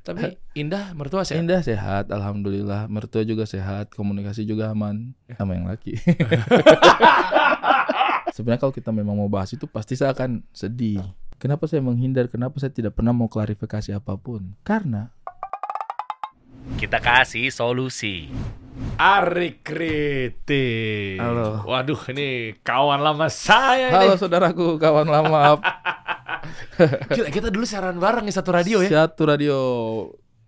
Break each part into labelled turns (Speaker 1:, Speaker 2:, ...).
Speaker 1: Tapi Indah mertua sehat.
Speaker 2: Indah sehat, alhamdulillah. Mertua juga sehat, komunikasi juga aman sama yang laki. Sebenarnya kalau kita memang mau bahas itu pasti saya akan sedih. Kenapa saya menghindar? Kenapa saya tidak pernah mau klarifikasi apa pun? Karena
Speaker 3: Kita kasih solusi.
Speaker 1: Ari Kritik.
Speaker 2: Halo.
Speaker 1: Waduh, ini kawan lama saya
Speaker 2: halo
Speaker 1: ini.
Speaker 2: saudaraku, kawan lama.
Speaker 1: Gila, kita dulu siaran bareng di satu radio ya.
Speaker 2: Satu radio,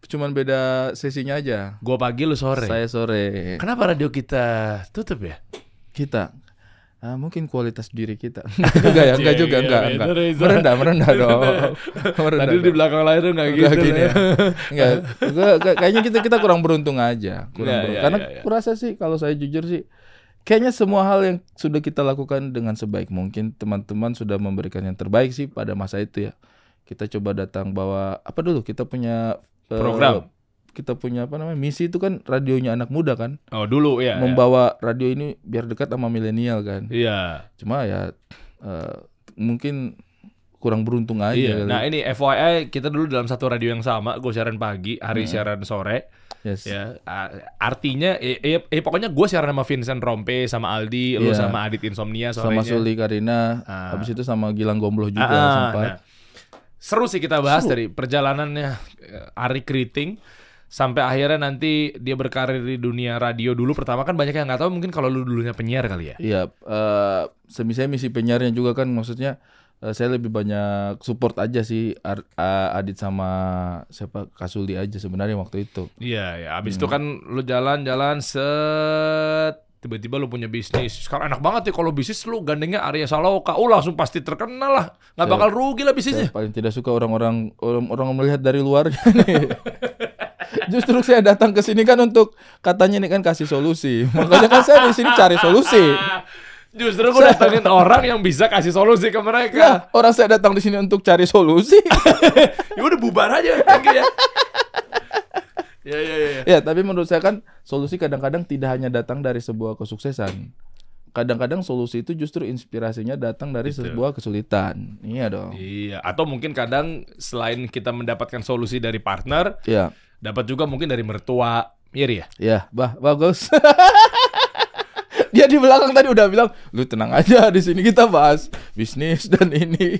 Speaker 2: cuman beda sesinya aja.
Speaker 1: Gua pagi lu sore.
Speaker 2: Saya sore.
Speaker 1: Kenapa radio kita tutup ya?
Speaker 2: Kita Ah, mungkin kualitas diri kita. enggak ya, enggak juga,
Speaker 1: Iya,
Speaker 2: enggak,
Speaker 1: bener,
Speaker 2: enggak.
Speaker 1: Reza.
Speaker 2: Merendah, merendah dong. Merendah
Speaker 1: Tadi di belakang layar tuh nggak gitu.
Speaker 2: Enggak gini
Speaker 1: ya.
Speaker 2: ya. Enggak. Kayaknya kita kita kurang beruntung aja. Kurang
Speaker 1: Iya,
Speaker 2: beruntung.
Speaker 1: iya,
Speaker 2: Karena
Speaker 1: iya, iya.
Speaker 2: kurasa sih kalau saya jujur sih kayaknya semua hal yang sudah kita lakukan dengan sebaik mungkin teman-teman sudah memberikan yang terbaik sih pada masa itu ya. Kita coba datang bawa apa dulu? Kita punya eh,
Speaker 1: Program.
Speaker 2: kita punya apa namanya? Misi itu kan radionya anak muda kan.
Speaker 1: Oh, dulu ya. ya.
Speaker 2: Membawa radio ini biar dekat sama milenial kan.
Speaker 1: Iya.
Speaker 2: Cuma ya eh, mungkin kurang beruntung aja
Speaker 1: Iya.
Speaker 2: kali.
Speaker 1: Nah, ini FYI kita dulu dalam satu radio yang sama, gue siaran pagi, hari siaran sore.
Speaker 2: yes.
Speaker 1: Ya, artinya eh, eh, eh, pokoknya gue siaran sama Vincent Rompe, sama Aldi, lu
Speaker 2: Iya.
Speaker 1: sama Adit Insomnia
Speaker 2: sama
Speaker 1: sorenya.
Speaker 2: Suli Karina,
Speaker 1: Ah.
Speaker 2: habis itu sama Gilang Gombloh juga
Speaker 1: Ah,
Speaker 2: sempat.
Speaker 1: nah. Seru sih kita bahas
Speaker 2: Seru.
Speaker 1: dari perjalanannya eh, Ari Kriting sampai akhirnya nanti dia berkarir di dunia radio dulu. Pertama kan banyak yang nggak tahu mungkin kalau lu dulunya penyiar kali ya.
Speaker 2: Iya, eh semi saya misi penyiarnya juga kan maksudnya eh, saya lebih banyak support aja sih Ar- Adit sama siapa Kasuli aja sebenarnya waktu itu.
Speaker 1: Iya, ya. Abis itu kan lu jalan-jalan set tiba-tiba lu punya bisnis. Sekarang enak banget ya kalau bisnis lu gandengnya Arya Saloka. Oh langsung pasti terkenal lah. Nggak
Speaker 2: Saya-
Speaker 1: bakal rugi lah
Speaker 2: Saya
Speaker 1: bisnisnya.
Speaker 2: paling tidak suka orang-orang orang melihat dari luar. Justru saya datang ke sini kan untuk katanya ini kan kasih solusi. Makanya kan saya di sini cari solusi.
Speaker 1: Justru gue datengin orang yang bisa kasih solusi ke
Speaker 2: Ya,
Speaker 1: mereka.
Speaker 2: orang saya datang di sini untuk cari solusi.
Speaker 1: ya udah bubar aja. Thank you ya. Ya, ya, ya. ya.
Speaker 2: Ya, tapi menurut saya kan solusi kadang-kadang tidak hanya datang dari sebuah kesuksesan. Kadang-kadang solusi itu justru inspirasinya datang dari sebuah kesulitan. Iya dong.
Speaker 1: Iya, atau mungkin kadang selain kita mendapatkan solusi dari partner,
Speaker 2: Iya.
Speaker 1: dapat juga mungkin dari mertua. Iya, Ri, ya?
Speaker 2: Ya, bah, bagus. Dia di belakang tadi udah bilang, "Lu tenang aja, di sini kita bahas bisnis dan ini."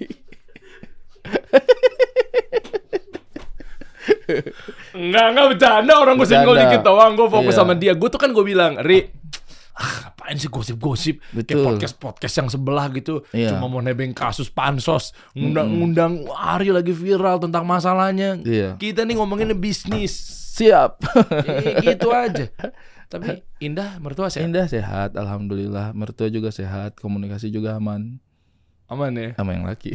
Speaker 1: Enggak, enggak bercanda orang gue single dikit doang, gue fokus
Speaker 2: Iya.
Speaker 1: sama dia. Gue tuh kan gue bilang, Ri, ah, apaan sih gosip-gosip kayak podcast-podcast yang sebelah gitu
Speaker 2: Iya.
Speaker 1: cuma mau nebeng kasus pansos ngundang-ngundang hari lagi viral tentang masalahnya
Speaker 2: Iya.
Speaker 1: kita nih ngomonginnya bisnis
Speaker 2: Siap.
Speaker 1: Gitu aja tapi Indah mertua sehat
Speaker 2: Indah sehat, alhamdulillah. Mertua juga sehat, komunikasi juga aman
Speaker 1: aman ya
Speaker 2: sama yang laki.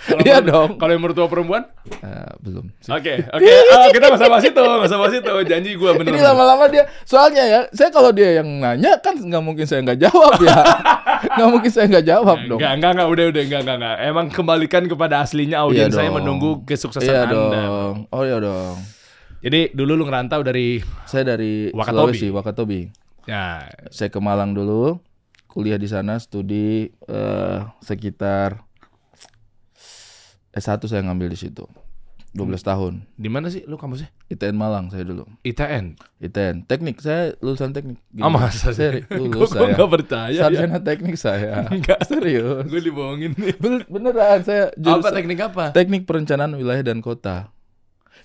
Speaker 1: Kalau
Speaker 2: Iya dong.
Speaker 1: kalau yang mertua perempuan
Speaker 2: Eh, belum.
Speaker 1: Oke, oke. Oh, kita nggak usah bahas itu, nggak usah bahas itu. Janji gue bener.
Speaker 2: Ini lama-lama dia, soalnya ya, saya kalau dia yang nanya kan nggak mungkin saya nggak jawab ya, nggak mungkin saya nggak jawab dong.
Speaker 1: Enggak, enggak, enggak, udah, udah, enggak, enggak, enggak. Emang kembalikan kepada aslinya audiens saya
Speaker 2: dong.
Speaker 1: menunggu kesuksesan
Speaker 2: Iya
Speaker 1: Anda.
Speaker 2: dong. Oh iya dong.
Speaker 1: Jadi dulu lu ngerantau dari
Speaker 2: Saya dari
Speaker 1: Wakatobi.
Speaker 2: Sulawesi, Wakatobi.
Speaker 1: ya
Speaker 2: Saya ke Malang dulu, kuliah di sana, studi eh, sekitar S1 saya ngambil di situ. 12 tahun.
Speaker 1: di mana sih lu kampusnya?
Speaker 2: ITN Malang saya dulu.
Speaker 1: ITN.
Speaker 2: ITN. Teknik, saya lulusan teknik. Gini.
Speaker 1: Ah, masa sih?
Speaker 2: Seri-
Speaker 1: Gua-
Speaker 2: lulus
Speaker 1: gua
Speaker 2: saya.
Speaker 1: nggak percaya ya.
Speaker 2: Sarjana teknik saya.
Speaker 1: Enggak.
Speaker 2: Serius.
Speaker 1: Gue dibohongin nih.
Speaker 2: Ben- Beneran saya
Speaker 1: Apa
Speaker 2: jurusan-
Speaker 1: teknik apa?
Speaker 2: Teknik perencanaan wilayah dan kota.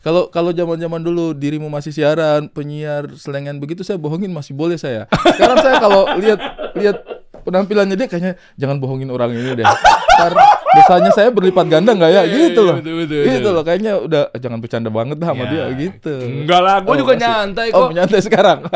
Speaker 2: Kalau kalau zaman-zaman dulu dirimu masih siaran, penyiar, selengan begitu saya bohongin masih boleh saya. Sekarang saya kalau lihat lihat penampilannya dia kayaknya jangan bohongin orang ini deh. Ntar dosanya saya berlipat ganda nggak ya?
Speaker 1: Iya,
Speaker 2: gitu
Speaker 1: iya,
Speaker 2: loh.
Speaker 1: betul, betul,
Speaker 2: gitu
Speaker 1: betul.
Speaker 2: loh kayaknya udah "Eh, jangan bercanda banget dah sama
Speaker 1: Ya.
Speaker 2: dia gitu.
Speaker 1: Enggak lah, gue
Speaker 2: Oh,
Speaker 1: juga
Speaker 2: masih-
Speaker 1: nyantai
Speaker 2: Oh,
Speaker 1: kok.
Speaker 2: menyantai sekarang.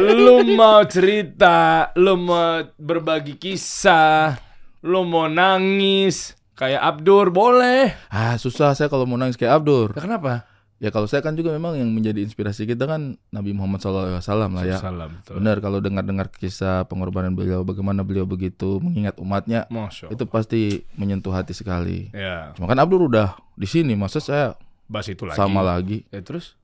Speaker 1: lu mau cerita, lu mau berbagi kisah, lu mau nangis, kayak Abdur boleh.
Speaker 2: ah, susah saya kalau mau nangis kayak Abdur.
Speaker 1: Ya, kenapa?
Speaker 2: Ya kalau saya kan juga memang yang menjadi inspirasi kita kan Nabi Muhammad SAW lah ya.
Speaker 1: Salam.
Speaker 2: Benar kalau dengar-dengar kisah pengorbanan beliau bagaimana beliau begitu mengingat umatnya
Speaker 1: Masya Allah.
Speaker 2: itu pasti menyentuh hati sekali.
Speaker 1: Ya,
Speaker 2: Cuma kan Abdur udah di sini masa saya
Speaker 1: bahas itu lagi.
Speaker 2: sama lagi
Speaker 1: Ya, terus?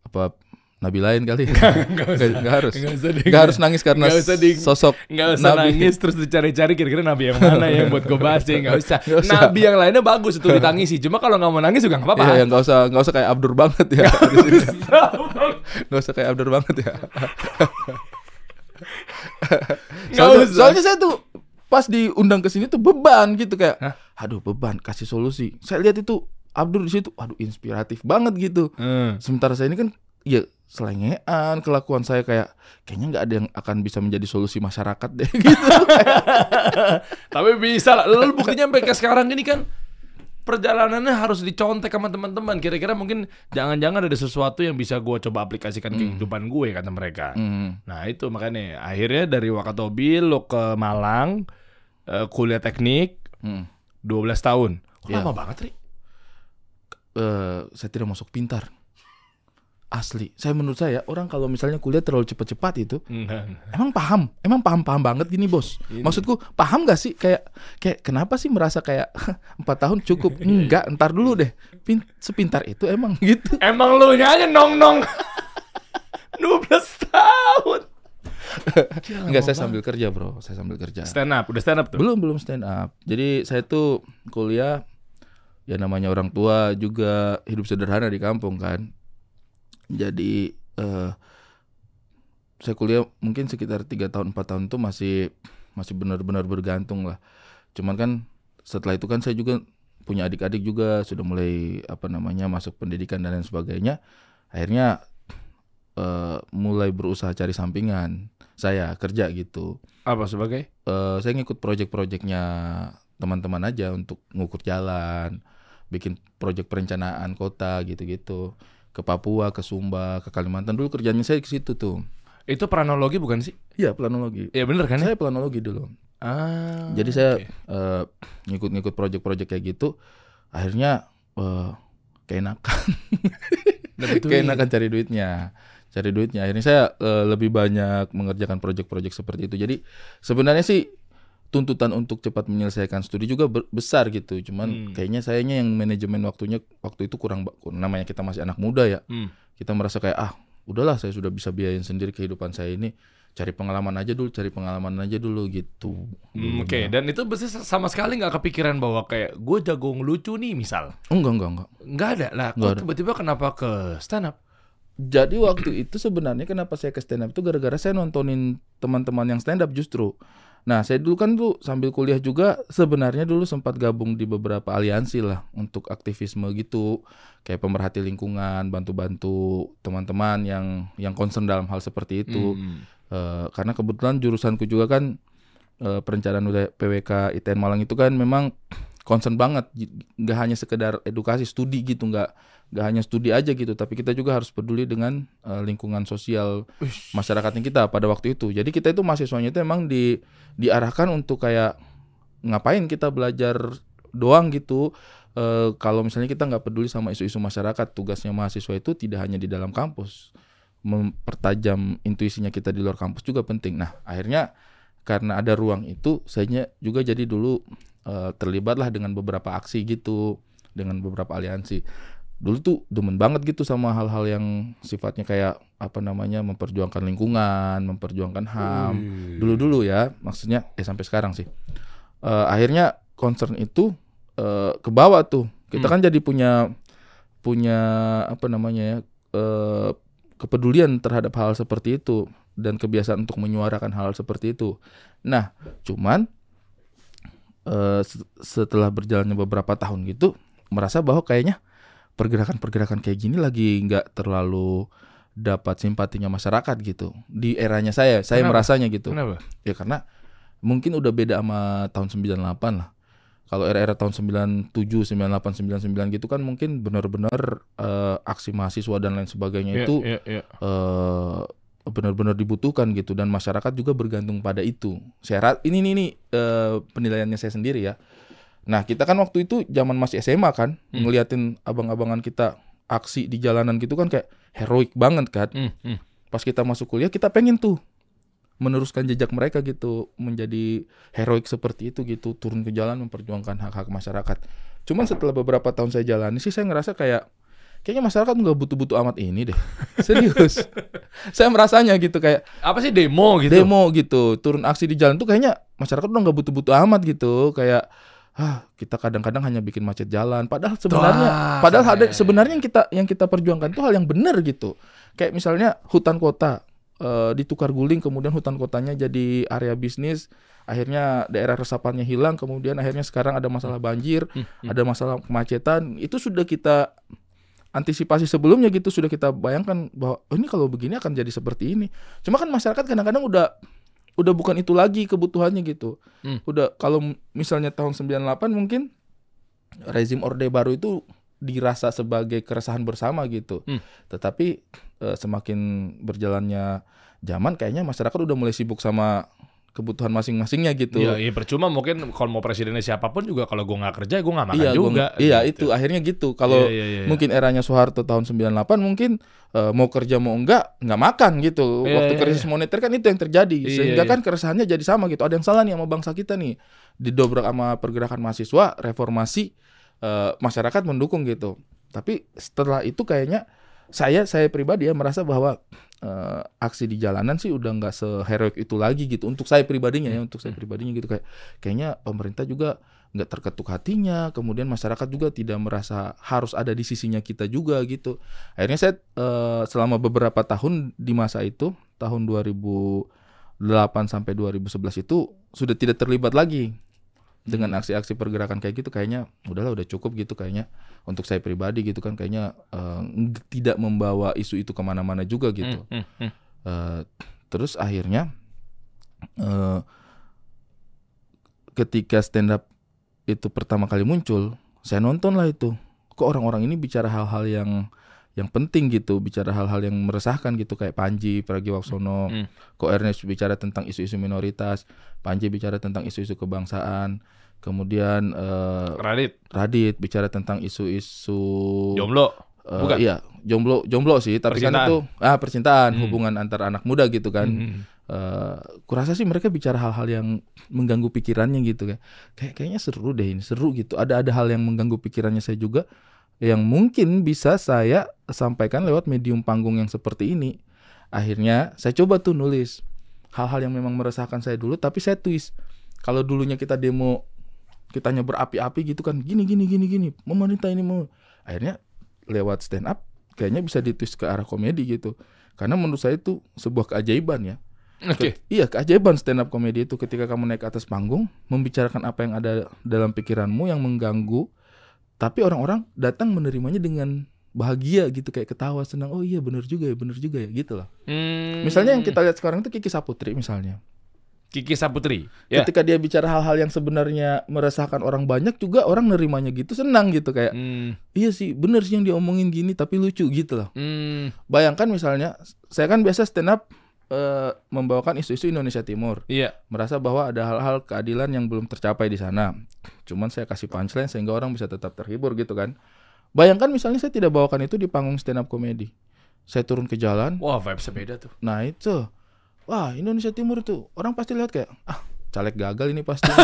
Speaker 2: apa nabi lain kali. Nggak nggak harus.
Speaker 1: Nggak usah di-
Speaker 2: Nggak harus nangis karena
Speaker 1: nggak usah di-
Speaker 2: sosok
Speaker 1: Nggak usah
Speaker 2: nabi.
Speaker 1: nangis terus dicari-cari kira-kira nabi yang mana yang buat gue bahas ya nggak usah.
Speaker 2: Nggak usah.
Speaker 1: Nabi yang lainnya bagus itu ditangisi. Cuma kalau nggak mau nangis juga nggak apa-apa.
Speaker 2: Iya, yang nggak usah nggak usah kayak Abdur banget ya. di sini. Nggak usah kayak Abdur banget ya. Soalnya, soalnya saya tuh pas diundang ke sini tuh beban gitu kayak,
Speaker 1: Hah?
Speaker 2: aduh beban kasih solusi. Saya lihat itu Abdur di situ, aduh inspiratif banget gitu.
Speaker 1: Hmm.
Speaker 2: Sementara saya ini kan ya selengean kelakuan saya kayak kayaknya nggak ada yang akan bisa menjadi solusi masyarakat deh gitu.
Speaker 1: Tapi bisa lah. Lalu buktinya sampai ke sekarang ini kan perjalanannya harus dicontek sama teman-teman. Kira-kira mungkin jangan-jangan ada sesuatu yang bisa gue coba aplikasikan ke kehidupan gue kata mereka.
Speaker 2: Hmm.
Speaker 1: Nah itu makanya akhirnya dari Wakatobi lo ke Malang eh, kuliah teknik
Speaker 2: Hmm.
Speaker 1: 12 tahun. Kok
Speaker 2: Iya.
Speaker 1: Lama banget Ri.
Speaker 2: Eh, saya tidak masuk pintar. Asli, saya menurut saya orang kalau misalnya kuliah terlalu cepat-cepat itu. Emang paham, emang paham-paham banget gini bos. Maksudku paham gak sih kayak kayak kenapa sih merasa kayak empat tahun cukup? Enggak, ntar dulu deh. Pin, sepintar itu emang gitu.
Speaker 1: Emang lu aja nong-nong 12 tahun.
Speaker 2: Enggak, saya sambil kerja bro, saya sambil kerja.
Speaker 1: Stand up, udah stand up tuh.
Speaker 2: Belum belum stand up. Jadi saya tuh kuliah ya namanya orang tua juga hidup sederhana di kampung kan. Jadi eh, saya kuliah mungkin sekitar tiga tahun empat tahun itu masih masih benar-benar bergantung lah. Cuman kan setelah itu kan saya juga punya adik-adik juga sudah mulai apa namanya masuk pendidikan dan lain sebagainya. Akhirnya eh, mulai berusaha cari sampingan saya kerja gitu
Speaker 1: Apa sebagai?
Speaker 2: eh, saya ngikut project-projectnya teman-teman aja untuk ngukur jalan, bikin project perencanaan kota gitu-gitu. Ke Papua, ke Sumba, ke Kalimantan dulu kerjanya saya ke situ tuh.
Speaker 1: Itu pranologi bukan sih?
Speaker 2: Iya, planologi.
Speaker 1: Iya bener kan ya?
Speaker 2: Saya planologi dulu.
Speaker 1: Ah.
Speaker 2: Jadi saya
Speaker 1: oke.
Speaker 2: eh, ngikut-ngikut project-project kayak gitu. Akhirnya eh keenakan, keenakan cari duitnya. Cari duitnya. Akhirnya saya eh, lebih banyak mengerjakan project-project seperti itu. Jadi sebenarnya sih tuntutan untuk cepat menyelesaikan studi juga besar gitu. Cuman
Speaker 1: Hmm.
Speaker 2: kayaknya sayanya yang manajemen waktunya waktu itu kurang namanya kita masih anak muda ya.
Speaker 1: Hmm.
Speaker 2: Kita merasa kayak ah, udahlah saya sudah bisa biayain sendiri kehidupan saya ini. Cari pengalaman aja dulu, cari pengalaman aja dulu gitu.
Speaker 1: Hmm, Oke, dan itu pasti sama sekali nggak kepikiran bahwa kayak gue jago ngelucu nih misal.
Speaker 2: Enggak, enggak, enggak.
Speaker 1: Nggak ada lah. Kok tiba-tiba kenapa ke stand up?
Speaker 2: Jadi waktu itu sebenarnya kenapa saya ke stand up itu gara-gara saya nontonin teman-teman yang stand up justru. Nah, saya dulu kan tuh sambil kuliah juga sebenarnya dulu sempat gabung di beberapa aliansi lah untuk aktivisme gitu, kayak pemerhati lingkungan, bantu-bantu teman-teman yang yang concern dalam hal seperti itu.
Speaker 1: Hmm.
Speaker 2: Eh, karena kebetulan jurusanku juga kan eh, perencanaan PWK ITN Malang itu kan memang concern banget, nggak hanya sekedar edukasi studi gitu, nggak nggak hanya studi aja gitu, tapi kita juga harus peduli dengan eh, lingkungan sosial masyarakatnya kita pada waktu itu. Jadi kita itu mahasiswanya itu emang di diarahkan untuk kayak ngapain kita belajar doang gitu. Eh, kalau misalnya kita nggak peduli sama isu-isu masyarakat, tugasnya mahasiswa itu tidak hanya di dalam kampus, mempertajam intuisinya kita di luar kampus juga penting. Nah, akhirnya karena ada ruang itu, saya juga jadi dulu eh, terlibatlah dengan beberapa aksi gitu, dengan beberapa aliansi. Dulu tuh demen banget gitu sama hal-hal yang sifatnya kayak apa namanya memperjuangkan lingkungan, memperjuangkan HAM. Dulu-dulu ya, maksudnya ya sampai sekarang sih. Eh, akhirnya concern itu eh, ke bawah tuh. Kita
Speaker 1: Hmm.
Speaker 2: kan jadi punya punya apa namanya ya eh, kepedulian terhadap hal seperti itu dan kebiasaan untuk menyuarakan hal seperti itu. Nah, cuman eh, se- setelah berjalannya beberapa tahun gitu, merasa bahwa kayaknya pergerakan-pergerakan kayak gini lagi nggak terlalu dapat simpatinya masyarakat gitu di eranya saya. Saya
Speaker 1: Kenapa?
Speaker 2: merasanya gitu.
Speaker 1: Kenapa?
Speaker 2: Ya karena mungkin udah beda sama tahun 98 lah. Kalau era-era tahun 97, 98, 99 gitu kan mungkin benar-benar eh, aksi mahasiswa dan lain sebagainya
Speaker 1: Iya,
Speaker 2: itu
Speaker 1: iya, iya.
Speaker 2: eh, benar-benar dibutuhkan gitu dan masyarakat juga bergantung pada itu. Saya ini nih nih eh, penilaiannya saya sendiri ya. Nah, kita kan waktu itu zaman masih SMA kan,
Speaker 1: Hmm.
Speaker 2: ngeliatin abang-abangan kita aksi di jalanan gitu kan kayak heroik banget kan
Speaker 1: Hmm, hmm.
Speaker 2: pas kita masuk kuliah kita pengen tuh meneruskan jejak mereka gitu menjadi heroik seperti itu gitu turun ke jalan memperjuangkan hak-hak masyarakat cuman setelah beberapa tahun saya jalani sih saya ngerasa kayak kayaknya masyarakat nggak butuh-butuh amat ini deh. Serius. saya merasanya gitu kayak
Speaker 1: Apa sih demo gitu?
Speaker 2: demo gitu, turun aksi di jalan tuh kayaknya masyarakat udah nggak butuh-butuh amat gitu. Kayak ah kita kadang-kadang hanya bikin macet jalan. Padahal sebenarnya,
Speaker 1: Wah,
Speaker 2: padahal ada sebenarnya yang kita yang kita perjuangkan tuh hal yang benar gitu. Kayak misalnya hutan kota eh, ditukar guling, kemudian hutan kotanya jadi area bisnis. Akhirnya daerah resapannya hilang, kemudian akhirnya sekarang ada masalah banjir,
Speaker 1: Hmm,
Speaker 2: ada masalah kemacetan. Itu sudah kita antisipasi sebelumnya gitu sudah kita bayangkan bahwa oh, ini kalau begini akan jadi seperti ini. Cuma kan masyarakat kadang-kadang udah udah bukan itu lagi kebutuhannya gitu.
Speaker 1: Hmm.
Speaker 2: Udah kalau misalnya tahun 98 mungkin rezim Orde Baru itu dirasa sebagai keresahan bersama gitu.
Speaker 1: Hmm.
Speaker 2: Tetapi eh, semakin berjalannya zaman kayaknya masyarakat udah mulai sibuk sama kebutuhan masing-masingnya gitu.
Speaker 1: Iya, iya percuma mungkin kalau mau presidennya siapa pun juga kalau gue nggak kerja gue nggak makan
Speaker 2: iya, gua-
Speaker 1: juga.
Speaker 2: iya
Speaker 1: gitu.
Speaker 2: itu akhirnya gitu. Kalau
Speaker 1: Iya, iya, iya, iya.
Speaker 2: mungkin eranya Soeharto tahun 98 mungkin eh, mau kerja mau enggak nggak makan gitu.
Speaker 1: Iya,
Speaker 2: Waktu
Speaker 1: iya,
Speaker 2: krisis moneter kan itu yang terjadi.
Speaker 1: Iya,
Speaker 2: Sehingga
Speaker 1: iya.
Speaker 2: kan keresahannya jadi sama gitu. Ada yang salah nih sama bangsa kita nih. Didobrak sama pergerakan mahasiswa, reformasi eh, masyarakat mendukung gitu. Tapi setelah itu kayaknya saya saya pribadi ya merasa bahwa eh, aksi di jalanan sih udah nggak seheroik itu lagi gitu. Untuk saya pribadinya ya untuk saya pribadinya gitu. Kayak kayaknya pemerintah juga nggak terketuk hatinya. Kemudian masyarakat juga tidak merasa harus ada di sisinya kita juga gitu. Akhirnya saya eh, selama beberapa tahun di masa itu tahun 2008 sampai 2011 itu sudah tidak terlibat lagi dengan aksi-aksi pergerakan kayak gitu. Kayaknya udahlah udah cukup gitu kayaknya untuk saya pribadi gitu kan kayaknya ng- tidak membawa isu itu ke mana-mana juga gitu
Speaker 1: Hmm, hmm, hmm.
Speaker 2: Eh, terus akhirnya eh, ketika stand up itu pertama kali muncul, saya nonton lah itu. Kok orang-orang ini bicara hal-hal yang yang penting gitu, bicara hal-hal yang meresahkan gitu kayak Panji Pragiwaksono.
Speaker 1: Hmm.
Speaker 2: Kok Ernest bicara tentang isu-isu minoritas, Panji bicara tentang isu-isu kebangsaan. Kemudian eh,
Speaker 1: Radit,
Speaker 2: Radit bicara tentang isu-isu
Speaker 1: jomblo.
Speaker 2: Eh,
Speaker 1: Bukan.
Speaker 2: Iya, jomblo jomblo sih, tapi kan itu ah percintaan,
Speaker 1: Hmm.
Speaker 2: hubungan antar anak muda gitu kan.
Speaker 1: Hmm.
Speaker 2: Eh, kurasa sih mereka bicara hal-hal yang mengganggu pikirannya gitu kayak kayak kayaknya seru deh ini seru gitu. Ada ada hal yang mengganggu pikirannya saya juga yang mungkin bisa saya sampaikan lewat medium panggung yang seperti ini. Akhirnya saya coba tuh nulis hal-hal yang memang meresahkan saya dulu tapi saya twist. Kalau dulunya kita demo kitanya berapi-api gitu kan gini gini gini gini pemerintah ini mau akhirnya lewat stand up kayaknya bisa ditwist ke arah komedi gitu karena menurut saya itu sebuah keajaiban ya
Speaker 1: Oke.
Speaker 2: Ke- iya keajaiban stand up komedi itu ketika kamu naik ke atas panggung membicarakan apa yang ada dalam pikiranmu yang mengganggu tapi orang-orang datang menerimanya dengan bahagia gitu kayak ketawa senang oh iya bener juga ya bener juga ya gitu loh
Speaker 1: Hmm.
Speaker 2: misalnya yang kita lihat sekarang itu Kiki Saputri misalnya
Speaker 1: Kiki Saputri. Ya.
Speaker 2: ketika dia bicara hal-hal yang sebenarnya meresahkan orang banyak juga orang nerimanya gitu senang gitu kayak
Speaker 1: Hmm.
Speaker 2: iya sih bener sih yang diomongin gini tapi lucu gitu loh
Speaker 1: Hmm.
Speaker 2: bayangkan misalnya saya kan biasa stand up eh, membawakan isu-isu Indonesia Timur
Speaker 1: Iya.
Speaker 2: merasa bahwa ada hal-hal keadilan yang belum tercapai di sana cuman saya kasih punchline sehingga orang bisa tetap terhibur gitu kan bayangkan misalnya saya tidak bawakan itu di panggung stand up komedi saya turun ke jalan
Speaker 1: Wah, vibes beda tuh.
Speaker 2: nah itu wah Indonesia Timur itu orang pasti lihat kayak ah caleg gagal ini pasti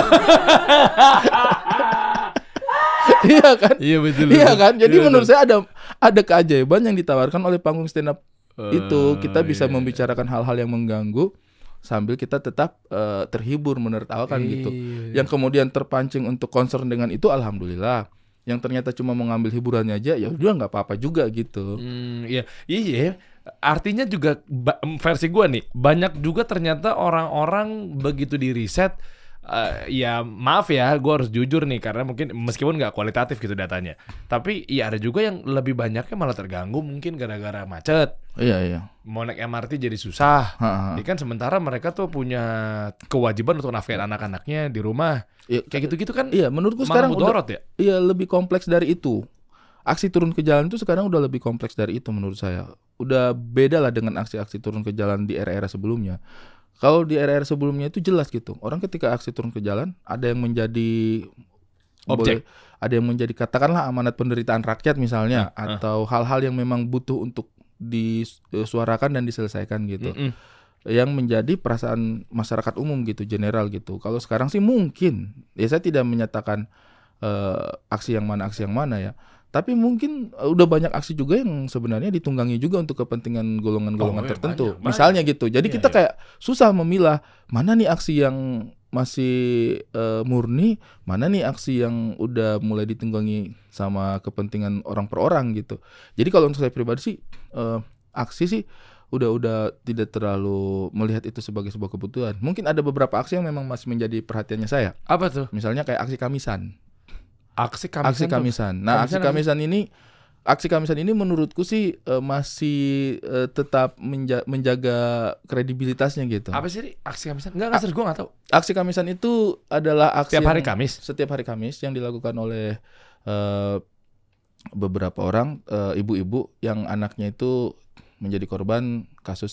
Speaker 2: iya kan
Speaker 1: Iya betul.
Speaker 2: Iya kan? Jadi menurut saya ada ada keajaiban yang ditawarkan oleh panggung stand up itu. Kita bisa
Speaker 1: iya.
Speaker 2: membicarakan hal-hal yang mengganggu sambil kita tetap eh, terhibur menertawakan gitu.
Speaker 1: Iya.
Speaker 2: Yang kemudian terpancing untuk concern dengan itu alhamdulillah. Yang ternyata cuma mengambil hiburannya aja ya udah nggak apa-apa juga gitu.
Speaker 1: Hmm, iya, iya. Artinya juga versi gua nih banyak juga ternyata orang-orang begitu di riset. eh, ya maaf ya, gua harus jujur nih karena mungkin meskipun nggak kualitatif gitu datanya, tapi ya ada juga yang lebih banyaknya malah terganggu mungkin gara-gara macet,
Speaker 2: Iya iya.
Speaker 1: mau naik MRT jadi susah.
Speaker 2: Ha, ha.
Speaker 1: Ya kan sementara mereka tuh punya kewajiban untuk nafkahin anak-anaknya di rumah.
Speaker 2: Iya,
Speaker 1: Kayak gitu-gitu kan
Speaker 2: Iya, menurutku sekarang udah,
Speaker 1: ya.
Speaker 2: iya lebih kompleks dari itu. Aksi turun ke jalan itu sekarang udah lebih kompleks dari itu menurut saya. Udah beda lah dengan aksi-aksi turun ke jalan di era-era sebelumnya. Kalau di era-era sebelumnya itu jelas gitu. Orang ketika aksi turun ke jalan ada yang menjadi
Speaker 1: Objek.
Speaker 2: boleh- ada yang menjadi katakanlah amanat penderitaan rakyat misalnya
Speaker 1: Ah, ah.
Speaker 2: atau hal-hal yang memang butuh untuk disuarakan dan diselesaikan gitu
Speaker 1: Mm-mm.
Speaker 2: yang menjadi perasaan masyarakat umum gitu, general gitu. Kalau sekarang sih mungkin, ya saya tidak menyatakan eh, aksi yang mana aksi yang mana ya. Tapi mungkin eh, udah banyak aksi juga yang sebenarnya ditunggangi juga untuk kepentingan golongan-golongan
Speaker 1: Oh, iya,
Speaker 2: tertentu.
Speaker 1: banyak, banyak.
Speaker 2: Misalnya gitu. Jadi
Speaker 1: Iya,
Speaker 2: kita
Speaker 1: iya.
Speaker 2: kayak susah memilah mana nih aksi yang masih eh, murni, mana nih aksi yang udah mulai ditunggangi sama kepentingan orang per orang gitu. Jadi kalau untuk saya pribadi sih eh, aksi sih udah udah tidak terlalu melihat itu sebagai sebuah kebutuhan. Mungkin ada beberapa aksi yang memang masih menjadi perhatiannya saya.
Speaker 1: Apa tuh?
Speaker 2: Misalnya kayak aksi kamisan.
Speaker 1: Aksi kamisan.
Speaker 2: aksi
Speaker 1: tuh.
Speaker 2: kamisan. Nah, aksi
Speaker 1: Kamisan apa?
Speaker 2: kamisan ini aksi kamisan ini menurutku sih eh, masih eh, tetap menja- menjaga kredibilitasnya gitu.
Speaker 1: Apa sih aksi kamisan? Enggak, enggak serius gue enggak tahu.
Speaker 2: Aksi kamisan itu adalah aksi
Speaker 1: Setiap hari Kamis.
Speaker 2: Setiap hari Kamis yang dilakukan oleh eh, beberapa orang ibu-ibu yang anaknya itu menjadi korban kasus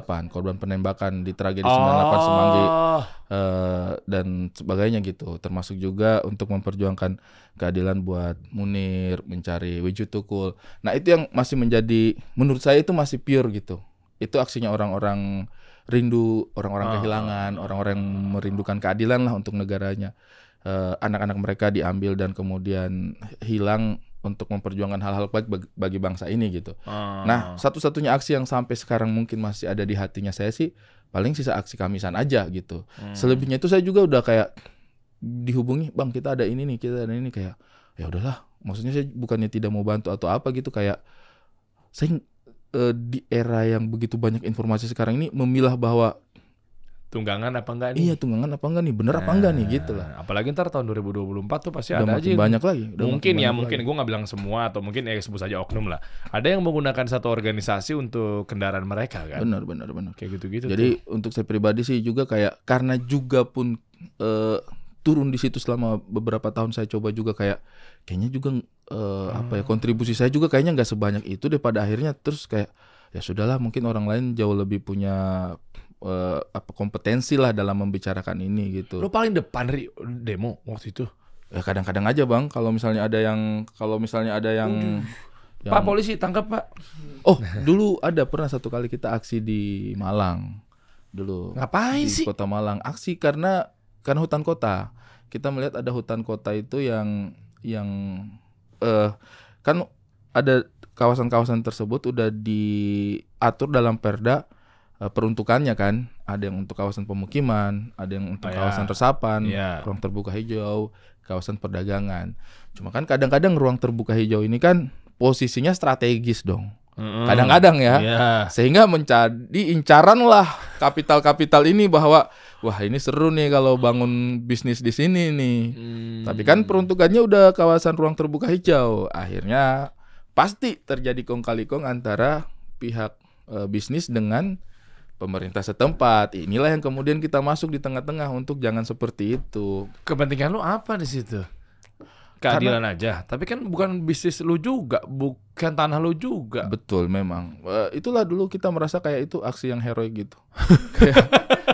Speaker 2: 98, korban penembakan di tragedi 98 Semanggi.
Speaker 1: Oh.
Speaker 2: eh, dan sebagainya gitu. Termasuk juga untuk memperjuangkan keadilan buat Munir mencari Wiju Tukul nah itu yang masih menjadi menurut saya itu masih pure gitu. Itu aksinya orang-orang rindu orang-orang
Speaker 1: Ah.
Speaker 2: kehilangan orang-orang yang merindukan keadilan lah untuk negaranya. Eh, anak-anak mereka diambil dan kemudian hilang untuk memperjuangkan hal-hal baik bagi, bangsa ini gitu
Speaker 1: Ah.
Speaker 2: Nah, satu-satunya aksi yang sampai sekarang mungkin masih ada di hatinya saya sih paling sisa aksi kamisan aja gitu.
Speaker 1: Hmm.
Speaker 2: Selebihnya itu saya juga udah kayak dihubungi, "Bang, kita ada ini nih, kita ada ini kayak ya udahlah." Maksudnya saya bukannya tidak mau bantu atau apa gitu kayak saya eh, di era yang begitu banyak informasi sekarang ini memilah bahwa
Speaker 1: tunggangan apa enggak nih?
Speaker 2: iya tunggangan apa enggak nih, bener apa enggak nih gitu lah.
Speaker 1: Nah, Apalagi ntar tahun 2024 tuh pasti
Speaker 2: Udah
Speaker 1: ada aja.
Speaker 2: banyak lagi. udah
Speaker 1: mungkin ya, mungkin gue nggak bilang semua atau mungkin ya sebut saja oknum lah. Ada yang menggunakan satu organisasi untuk kendaraan mereka kan.
Speaker 2: Benar, benar, benar.
Speaker 1: Kayak gitu-gitu.
Speaker 2: Jadi untuk saya pribadi sih juga kayak karena juga pun eh, turun di situ selama beberapa tahun saya coba juga kayak kayaknya juga eh, apa ya kontribusi saya juga kayaknya nggak sebanyak itu deh pada akhirnya terus kayak ya sudahlah mungkin orang lain jauh lebih punya eh, apa kompetensi lah dalam membicarakan ini gitu.
Speaker 1: Lo paling depan Ri, demo waktu itu.
Speaker 2: Ya kadang-kadang aja bang kalau misalnya ada yang kalau misalnya ada yang, yang
Speaker 1: Pak polisi tangkap pak.
Speaker 2: oh dulu ada pernah satu kali kita aksi di Malang dulu
Speaker 1: Ngapain
Speaker 2: di
Speaker 1: sih?
Speaker 2: kota Malang aksi karena karena hutan kota kita melihat ada hutan kota itu yang yang eh kan ada kawasan-kawasan tersebut udah diatur dalam perda peruntukannya kan ada yang untuk kawasan pemukiman ada yang untuk
Speaker 1: Oh, ya.
Speaker 2: kawasan resapan
Speaker 1: Iya.
Speaker 2: ruang terbuka hijau kawasan perdagangan cuma kan kadang-kadang ruang terbuka hijau ini kan posisinya strategis dong kadang-kadang ya
Speaker 1: Iya.
Speaker 2: sehingga menjadi incaran lah kapital-kapital ini bahwa wah ini seru nih kalau bangun bisnis di sini nih.
Speaker 1: Hmm.
Speaker 2: Tapi kan peruntukannya udah kawasan ruang terbuka hijau. Akhirnya pasti terjadi kong kali kong antara pihak eh, bisnis dengan pemerintah setempat. Inilah yang kemudian kita masuk di tengah-tengah untuk jangan seperti itu.
Speaker 1: kepentingan lu apa di situ? Keadilan aja. Tapi kan bukan bisnis lu juga, bukan tanah lu juga.
Speaker 2: Betul memang. Eh, itulah dulu kita merasa kayak itu aksi yang heroik gitu. kayak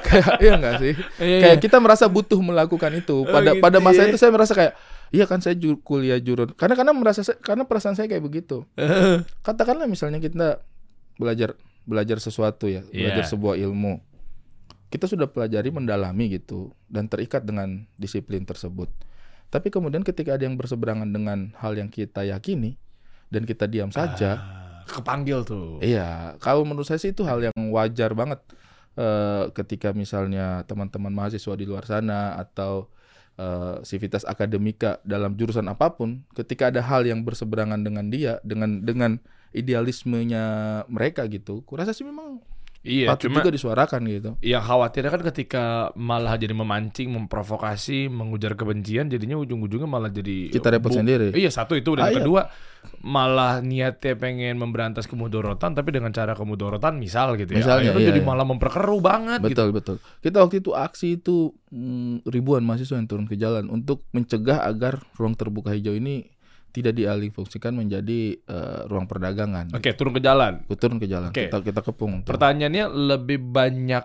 Speaker 2: kayak iya enggak sih?
Speaker 1: Iya,
Speaker 2: kayak kita merasa butuh melakukan itu. Pada
Speaker 1: gitu
Speaker 2: pada masa
Speaker 1: ya.
Speaker 2: itu saya merasa kayak iya kan saya ju- kuliah jurun. Karena karena merasa saya- karena perasaan saya kayak begitu. Katakanlah misalnya kita belajar belajar sesuatu ya, belajar
Speaker 1: Iya.
Speaker 2: sebuah ilmu. Kita sudah pelajari mendalami gitu dan terikat dengan disiplin tersebut. Tapi kemudian ketika ada yang berseberangan dengan hal yang kita yakini dan kita diam saja,
Speaker 1: Ah, kepanggil tuh.
Speaker 2: Iya, kalau menurut saya sih itu hal yang wajar banget eh, ketika misalnya teman-teman mahasiswa di luar sana atau eh, sivitas akademika dalam jurusan apa pun, ketika ada hal yang berseberangan dengan dia, dengan dengan idealismenya mereka gitu, kurasa sih memang
Speaker 1: Iya,
Speaker 2: patut
Speaker 1: cuma
Speaker 2: juga disuarakan gitu.
Speaker 1: yang khawatirnya kan ketika malah jadi memancing, memprovokasi, mengujar kebencian, jadinya ujung-ujungnya malah jadi
Speaker 2: Kita repot sendiri.
Speaker 1: Iya satu itu dan
Speaker 2: Ah, iya.
Speaker 1: kedua malah niatnya pengen memberantas kemudorotan tapi dengan cara kemudorotan misal gitu ya.
Speaker 2: Misalnya,
Speaker 1: Akhirnya
Speaker 2: iya,
Speaker 1: jadi
Speaker 2: iya.
Speaker 1: malah memperkeruh banget gitu.
Speaker 2: Betul betul. Kita waktu itu aksi itu mm, ribuan mahasiswa yang turun ke jalan untuk mencegah agar ruang terbuka hijau ini tidak dialih fungsikan menjadi eh, ruang perdagangan.
Speaker 1: Oke, turun ke jalan.
Speaker 2: Turun ke jalan.
Speaker 1: Oke.
Speaker 2: Kita kita kepung. tuh.
Speaker 1: Pertanyaannya lebih banyak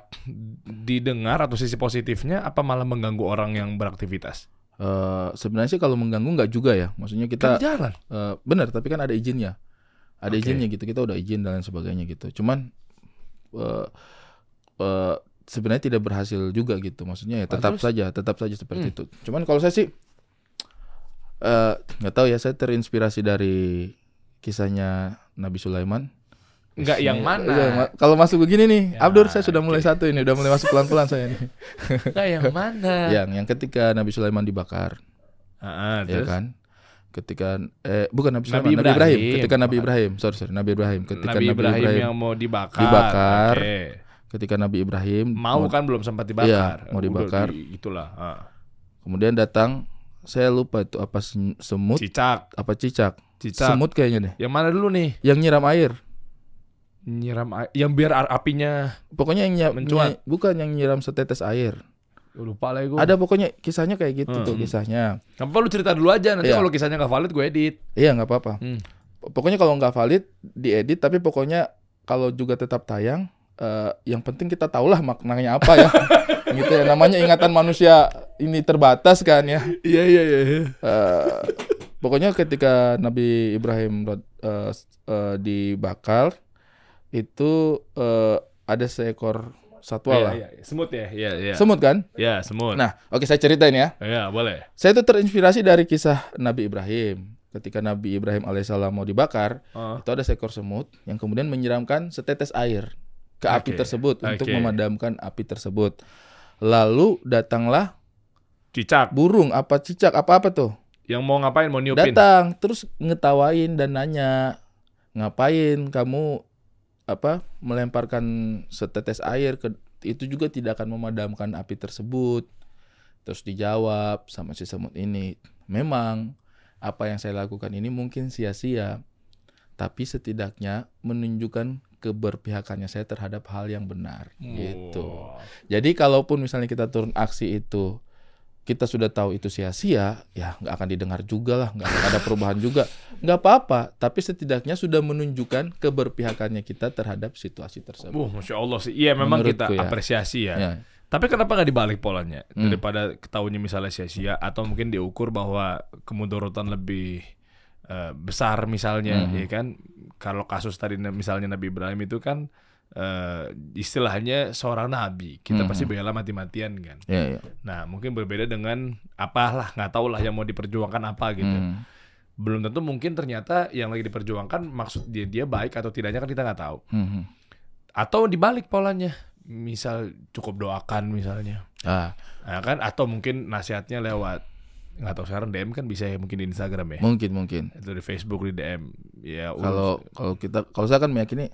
Speaker 1: didengar atau sisi positifnya apa malah mengganggu orang yang beraktivitas?
Speaker 2: Eh, sebenarnya sih kalau mengganggu nggak juga ya. Maksudnya
Speaker 1: Kan
Speaker 2: kita
Speaker 1: di jalan.
Speaker 2: eh, benar, tapi kan ada izinnya. Ada
Speaker 1: Oke.
Speaker 2: izinnya gitu. Kita udah izin dan lain sebagainya gitu. Cuman eh, eh, sebenarnya tidak berhasil juga gitu. Maksudnya ya tetap
Speaker 1: terus?
Speaker 2: saja, tetap saja seperti
Speaker 1: Hmm.
Speaker 2: itu. Cuman kalau saya sih Eh, nggak tahu ya saya terinspirasi dari kisahnya Nabi Sulaiman.
Speaker 1: Enggak yang
Speaker 2: Iya,
Speaker 1: mana?
Speaker 2: iya, ma- kalau masuk begini nih,
Speaker 1: Ya,
Speaker 2: Abdur saya sudah mulai
Speaker 1: oke.
Speaker 2: satu ini, udah mulai masuk pelan-pelan saya nih.
Speaker 1: Enggak yang mana?
Speaker 2: yang yang ketika Nabi Sulaiman dibakar,
Speaker 1: Ah,
Speaker 2: ya
Speaker 1: terus?
Speaker 2: kan? Ketika eh bukan Nabi
Speaker 1: Nabi
Speaker 2: Sulaiman, Nabi Ibrahim.
Speaker 1: Ibrahim.
Speaker 2: Ketika Nabi Ibrahim, sorry sorry, Nabi Ibrahim. Ketika
Speaker 1: Nabi,
Speaker 2: Nabi,
Speaker 1: Ibrahim,
Speaker 2: Ibrahim,
Speaker 1: yang mau dibakar.
Speaker 2: dibakar.
Speaker 1: Oke.
Speaker 2: ketika Nabi Ibrahim
Speaker 1: Mau kan belum sempat dibakar.
Speaker 2: Iya, mau dibakar.
Speaker 1: di- itulah. ah.
Speaker 2: kemudian datang saya lupa itu apa sem- semut
Speaker 1: Cicak,
Speaker 2: apa cicak.
Speaker 1: cicak.
Speaker 2: Semut kayaknya deh.
Speaker 1: Yang mana dulu nih?
Speaker 2: Yang nyiram air.
Speaker 1: Nyiram air, yang biar ar- apinya
Speaker 2: Pokoknya yang nyi-
Speaker 1: Mencuat.
Speaker 2: bukan yang nyiram setetes air.
Speaker 1: lupa lah gue.
Speaker 2: Ada pokoknya kisahnya kayak gitu tuh
Speaker 1: Hmm.
Speaker 2: kisahnya.
Speaker 1: Gak apa lu cerita dulu aja nanti
Speaker 2: Iya.
Speaker 1: kalau kisahnya gak valid gue edit.
Speaker 2: Iya nggak apa-apa.
Speaker 1: Hmm.
Speaker 2: Pokoknya kalau nggak valid diedit tapi pokoknya kalau juga tetap tayang eh, yang penting kita tahulah maknanya apa ya. gitu ya namanya ingatan manusia ini terbatas kan ya.
Speaker 1: Iya iya iya.
Speaker 2: Eh, pokoknya ketika Nabi Ibrahim eh, s- eh, dibakar itu eh, ada seekor satwa lah.
Speaker 1: Iya, iya. Semut ya? Iya iya.
Speaker 2: Semut kan?
Speaker 1: Ya semut.
Speaker 2: Nah, oke saya ceritain ya.
Speaker 1: Ya boleh.
Speaker 2: Saya itu terinspirasi dari kisah Nabi Ibrahim. Ketika Nabi Ibrahim alaihissalam mau dibakar,
Speaker 1: Oh.
Speaker 2: itu ada seekor semut yang kemudian menyiramkan setetes air ke api
Speaker 1: Oke,
Speaker 2: tersebut untuk
Speaker 1: oke.
Speaker 2: memadamkan api tersebut. Lalu datanglah
Speaker 1: Cicak.
Speaker 2: burung apa cicak apa apa tuh
Speaker 1: Yang mau ngapain? Mau niupin?
Speaker 2: datang terus ngetawain dan nanya ngapain kamu apa melemparkan setetes air ke itu juga tidak akan memadamkan api tersebut terus dijawab sama si semut ini memang apa yang saya lakukan ini mungkin sia-sia tapi setidaknya menunjukkan keberpihakannya saya terhadap hal yang benar gitu
Speaker 1: Wow.
Speaker 2: jadi kalaupun misalnya kita turun aksi itu kita sudah tahu itu sia-sia, ya nggak akan didengar juga lah, nggak akan ada perubahan juga, nggak apa-apa. Tapi setidaknya sudah menunjukkan keberpihakannya kita terhadap situasi tersebut.
Speaker 1: Wuh, masya Allah sih. Iya memang kita
Speaker 2: Menurutku ya.
Speaker 1: apresiasi ya.
Speaker 2: Ya,
Speaker 1: Tapi kenapa nggak dibalik polanya?
Speaker 2: Hmm.
Speaker 1: Daripada ketahuinya misalnya sia-sia atau mungkin diukur bahwa kemudaratan lebih eh, besar misalnya,
Speaker 2: Hmm.
Speaker 1: ya kan? Kalau kasus tadi misalnya Nabi Ibrahim itu kan eh, istilahnya seorang nabi, kita
Speaker 2: Hmm.
Speaker 1: pasti bela mati-matian kan.
Speaker 2: ya, ya.
Speaker 1: Nah mungkin berbeda dengan apalah nggak tahu lah yang mau diperjuangkan apa gitu.
Speaker 2: Hmm.
Speaker 1: Belum tentu mungkin ternyata yang lagi diperjuangkan maksud dia dia baik atau tidaknya kan kita nggak tahu.
Speaker 2: Hmm.
Speaker 1: Atau dibalik polanya, misal cukup doakan misalnya.
Speaker 2: Ah,
Speaker 1: Nah, kan atau mungkin nasihatnya lewat nggak tahu sekarang DM kan bisa ya mungkin di Instagram ya
Speaker 2: mungkin mungkin.
Speaker 1: atau di Facebook di DM ya
Speaker 2: Kalau kalau kita kalau saya kan meyakini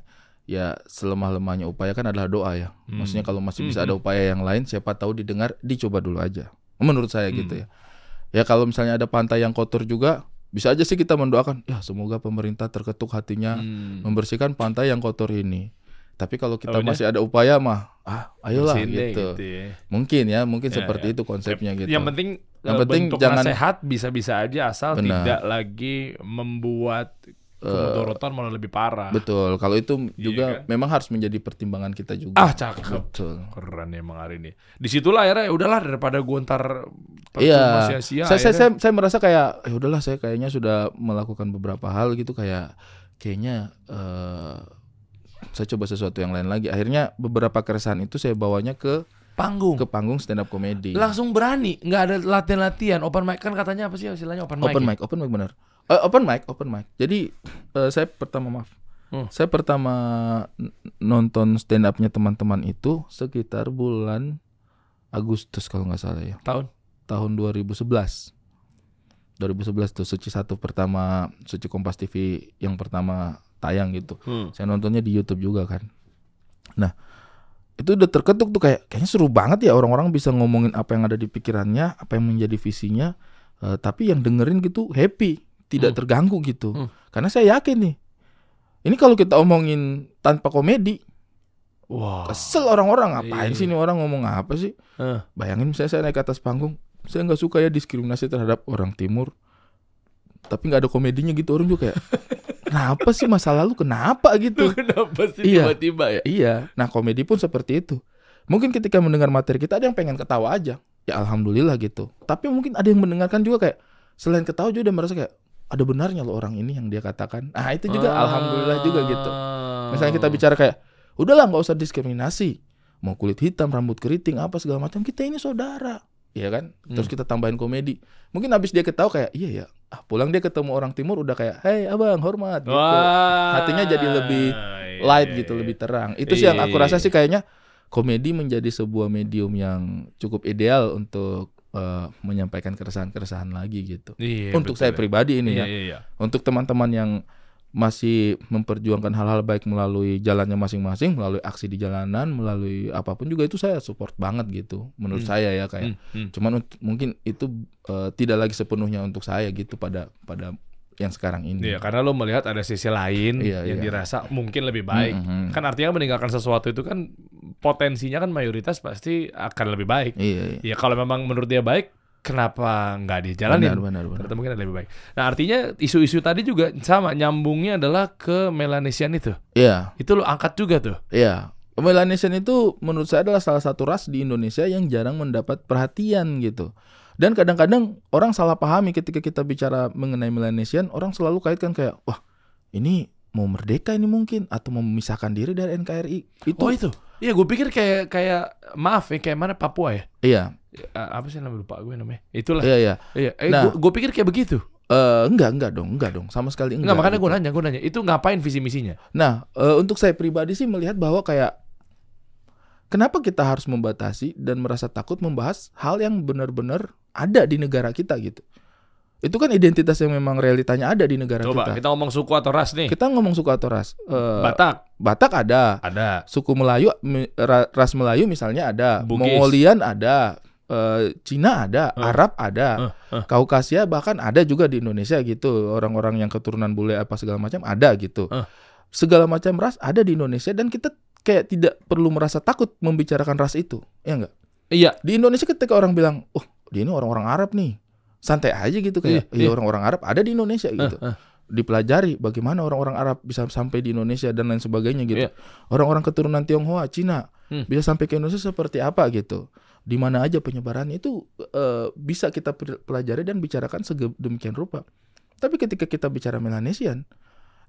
Speaker 2: ya selemah lemahnya upaya kan adalah doa ya.
Speaker 1: Hmm.
Speaker 2: Maksudnya kalau masih bisa
Speaker 1: Hmm.
Speaker 2: ada upaya yang lain, siapa tahu didengar, dicoba dulu aja. Menurut saya gitu
Speaker 1: Hmm.
Speaker 2: ya. Ya kalau misalnya ada pantai yang kotor juga, bisa aja sih kita mendoakan, ya semoga pemerintah terketuk hatinya
Speaker 1: Hmm.
Speaker 2: membersihkan pantai yang kotor ini. Tapi kalau kita
Speaker 1: Taunya?
Speaker 2: masih ada upaya mah, ah ayolah
Speaker 1: deh,
Speaker 2: gitu.
Speaker 1: ya.
Speaker 2: Mungkin ya, mungkin
Speaker 1: Ya,
Speaker 2: seperti
Speaker 1: ya.
Speaker 2: itu konsepnya gitu.
Speaker 1: Yang penting
Speaker 2: Yang
Speaker 1: eh,
Speaker 2: penting
Speaker 1: bentuk
Speaker 2: jangan-
Speaker 1: nasihat bisa-bisa aja asal
Speaker 2: Benar.
Speaker 1: tidak lagi membuat kemudorotan malah lebih parah.
Speaker 2: Betul. Kalau itu juga
Speaker 1: kan?
Speaker 2: memang harus menjadi pertimbangan kita juga.
Speaker 1: Ah cakep.
Speaker 2: Betul.
Speaker 1: Keren emang hari ini. Di situlah akhirnya ya udahlah daripada gua ntar
Speaker 2: Iya.
Speaker 1: sia-sia.
Speaker 2: Saya, saya,
Speaker 1: akhirnya.
Speaker 2: saya, saya merasa kayak, ya udahlah saya kayaknya sudah melakukan beberapa hal gitu kayak kayaknya eh saya coba sesuatu yang lain lagi. Akhirnya beberapa keresahan itu saya bawanya ke
Speaker 1: panggung.
Speaker 2: ke panggung stand up comedy.
Speaker 1: Langsung berani, nggak ada latihan-latihan. Open mic kan katanya apa sih istilahnya open mic?
Speaker 2: open
Speaker 1: ya?
Speaker 2: mic, open mic benar. Eh, open mic, open mic. Jadi eh, saya pertama maaf.
Speaker 1: Hmm.
Speaker 2: Saya pertama nonton stand upnya teman-teman itu sekitar bulan Agustus kalau nggak salah ya.
Speaker 1: Tahun?
Speaker 2: Tahun 2011. 2011 tuh Suci satu pertama Suci Kompas TV yang pertama tayang gitu.
Speaker 1: Hmm.
Speaker 2: Saya nontonnya di YouTube juga kan. Nah, itu udah terketuk tuh kayak kayaknya seru banget ya orang-orang bisa ngomongin apa yang ada di pikirannya, apa yang menjadi visinya, eh, tapi yang dengerin gitu happy, tidak
Speaker 1: Hmm.
Speaker 2: terganggu gitu.
Speaker 1: Hmm.
Speaker 2: Karena saya yakin nih, ini kalau kita omongin tanpa komedi,
Speaker 1: Wah.
Speaker 2: kesel orang-orang ngapain
Speaker 1: Iya.
Speaker 2: sih ini orang ngomong apa sih?
Speaker 1: Eh.
Speaker 2: Bayangin misalnya saya naik ke atas panggung, saya nggak suka ya diskriminasi terhadap orang timur, tapi nggak ada komedinya gitu orang juga kayak, kenapa sih masa lalu kenapa gitu?
Speaker 1: Kenapa sih
Speaker 2: Iya.
Speaker 1: tiba-tiba ya?
Speaker 2: Iya, nah komedi pun seperti itu. Mungkin ketika mendengar materi kita ada yang pengen ketawa aja, ya alhamdulillah gitu. Tapi mungkin ada yang mendengarkan juga kayak selain ketawa juga dia merasa kayak ada benarnya loh orang ini yang dia katakan. Nah itu juga
Speaker 1: Ah.
Speaker 2: alhamdulillah juga gitu. Misalnya kita bicara kayak, udahlah nggak usah diskriminasi, mau kulit hitam, rambut keriting, apa segala macam, kita ini saudara, Iya kan? Terus
Speaker 1: Hmm.
Speaker 2: kita tambahin komedi. Mungkin habis dia ketawa kayak, iya ya, ah, pulang dia ketemu orang timur udah kayak hey abang hormat gitu
Speaker 1: Wah.
Speaker 2: hatinya jadi lebih
Speaker 1: Iya,
Speaker 2: light
Speaker 1: iya,
Speaker 2: gitu
Speaker 1: iya.
Speaker 2: lebih terang itu sih yang aku rasa sih kayaknya komedi menjadi sebuah medium yang cukup ideal untuk eh, menyampaikan keresahan-keresahan lagi gitu
Speaker 1: Iya,
Speaker 2: untuk
Speaker 1: betul
Speaker 2: saya
Speaker 1: ya.
Speaker 2: pribadi ini
Speaker 1: Iya,
Speaker 2: ya
Speaker 1: iya, iya.
Speaker 2: untuk teman-teman yang masih memperjuangkan hal-hal baik melalui jalannya masing-masing, melalui aksi di jalanan, melalui apa pun juga itu saya support banget gitu. Menurut
Speaker 1: Hmm.
Speaker 2: saya ya kayak.
Speaker 1: Hmm, hmm.
Speaker 2: Cuman mungkin itu eh, tidak lagi sepenuhnya untuk saya gitu pada pada yang sekarang ini.
Speaker 1: Iya, karena lo melihat ada sisi lain
Speaker 2: Iya,
Speaker 1: yang
Speaker 2: iya.
Speaker 1: dirasa mungkin lebih baik.
Speaker 2: Mhm.
Speaker 1: Kan artinya meninggalkan sesuatu itu kan potensinya kan mayoritas pasti akan lebih baik.
Speaker 2: Iya, iya.
Speaker 1: Ya kalau memang menurut dia baik, kenapa nggak dijalanin?
Speaker 2: Benar, benar, benar.
Speaker 1: Ternyata mungkin ada lebih baik. Nah artinya isu-isu tadi juga sama nyambungnya adalah ke Melanesian itu.
Speaker 2: Iya,
Speaker 1: Itu lo angkat juga tuh.
Speaker 2: iya. Melanesian itu menurut saya adalah salah satu ras di Indonesia yang jarang mendapat perhatian gitu. Dan kadang-kadang orang salah pahami ketika kita bicara mengenai Melanesian, orang selalu kaitkan kayak, wah ini mau merdeka ini mungkin atau mau memisahkan diri dari NKRI. Itu
Speaker 1: Oh itu. Iya gue pikir kayak kayak maaf ya kayak mana Papua ya.
Speaker 2: iya,
Speaker 1: Ya, apa sih namanya lupa gue namanya. Itulah.
Speaker 2: iya, iya.
Speaker 1: Iya. Eh,
Speaker 2: Nah.
Speaker 1: gue pikir kayak begitu.
Speaker 2: Eh, enggak, enggak dong, enggak dong, sama sekali enggak.
Speaker 1: Enggak, makanya
Speaker 2: gitu.
Speaker 1: gue nanya, gue nanya. Itu ngapain visi misinya?
Speaker 2: Nah, eh, untuk saya pribadi sih melihat bahwa kayak kenapa kita harus membatasi dan merasa takut membahas hal yang benar-benar ada di negara kita gitu. Itu kan identitas yang memang realitanya ada di negara
Speaker 1: Coba
Speaker 2: kita.
Speaker 1: kita ngomong suku atau ras nih.
Speaker 2: Kita ngomong suku atau ras. Eh,
Speaker 1: Batak
Speaker 2: Batak ada,
Speaker 1: ada.
Speaker 2: suku Melayu ras Melayu misalnya ada,
Speaker 1: Bugis.
Speaker 2: Mongolian ada, eh, Cina ada,
Speaker 1: Eh.
Speaker 2: Arab ada,
Speaker 1: Eh, eh.
Speaker 2: Kaukasia bahkan ada juga di Indonesia gitu. Orang-orang yang keturunan bule apa segala macam ada gitu.
Speaker 1: Eh.
Speaker 2: Segala macam ras ada di Indonesia dan kita kayak tidak perlu merasa takut membicarakan ras itu. Ya enggak?
Speaker 1: Iya.
Speaker 2: Di Indonesia ketika orang bilang, "Oh, dia ini orang-orang Arab nih." Santai aja gitu kayak,
Speaker 1: Iya,
Speaker 2: "Iya,
Speaker 1: iya.
Speaker 2: orang-orang Arab ada di Indonesia gitu."
Speaker 1: Eh, eh.
Speaker 2: Dipelajari bagaimana orang-orang Arab bisa sampai di Indonesia dan lain sebagainya gitu.
Speaker 1: Iya.
Speaker 2: Orang-orang keturunan Tionghoa, Cina
Speaker 1: Hmm.
Speaker 2: bisa sampai ke Indonesia seperti apa gitu. Di mana aja penyebarannya itu eh, bisa kita pel- pelajari dan bicarakan sedemikian rupa. Tapi ketika kita bicara Melanesian,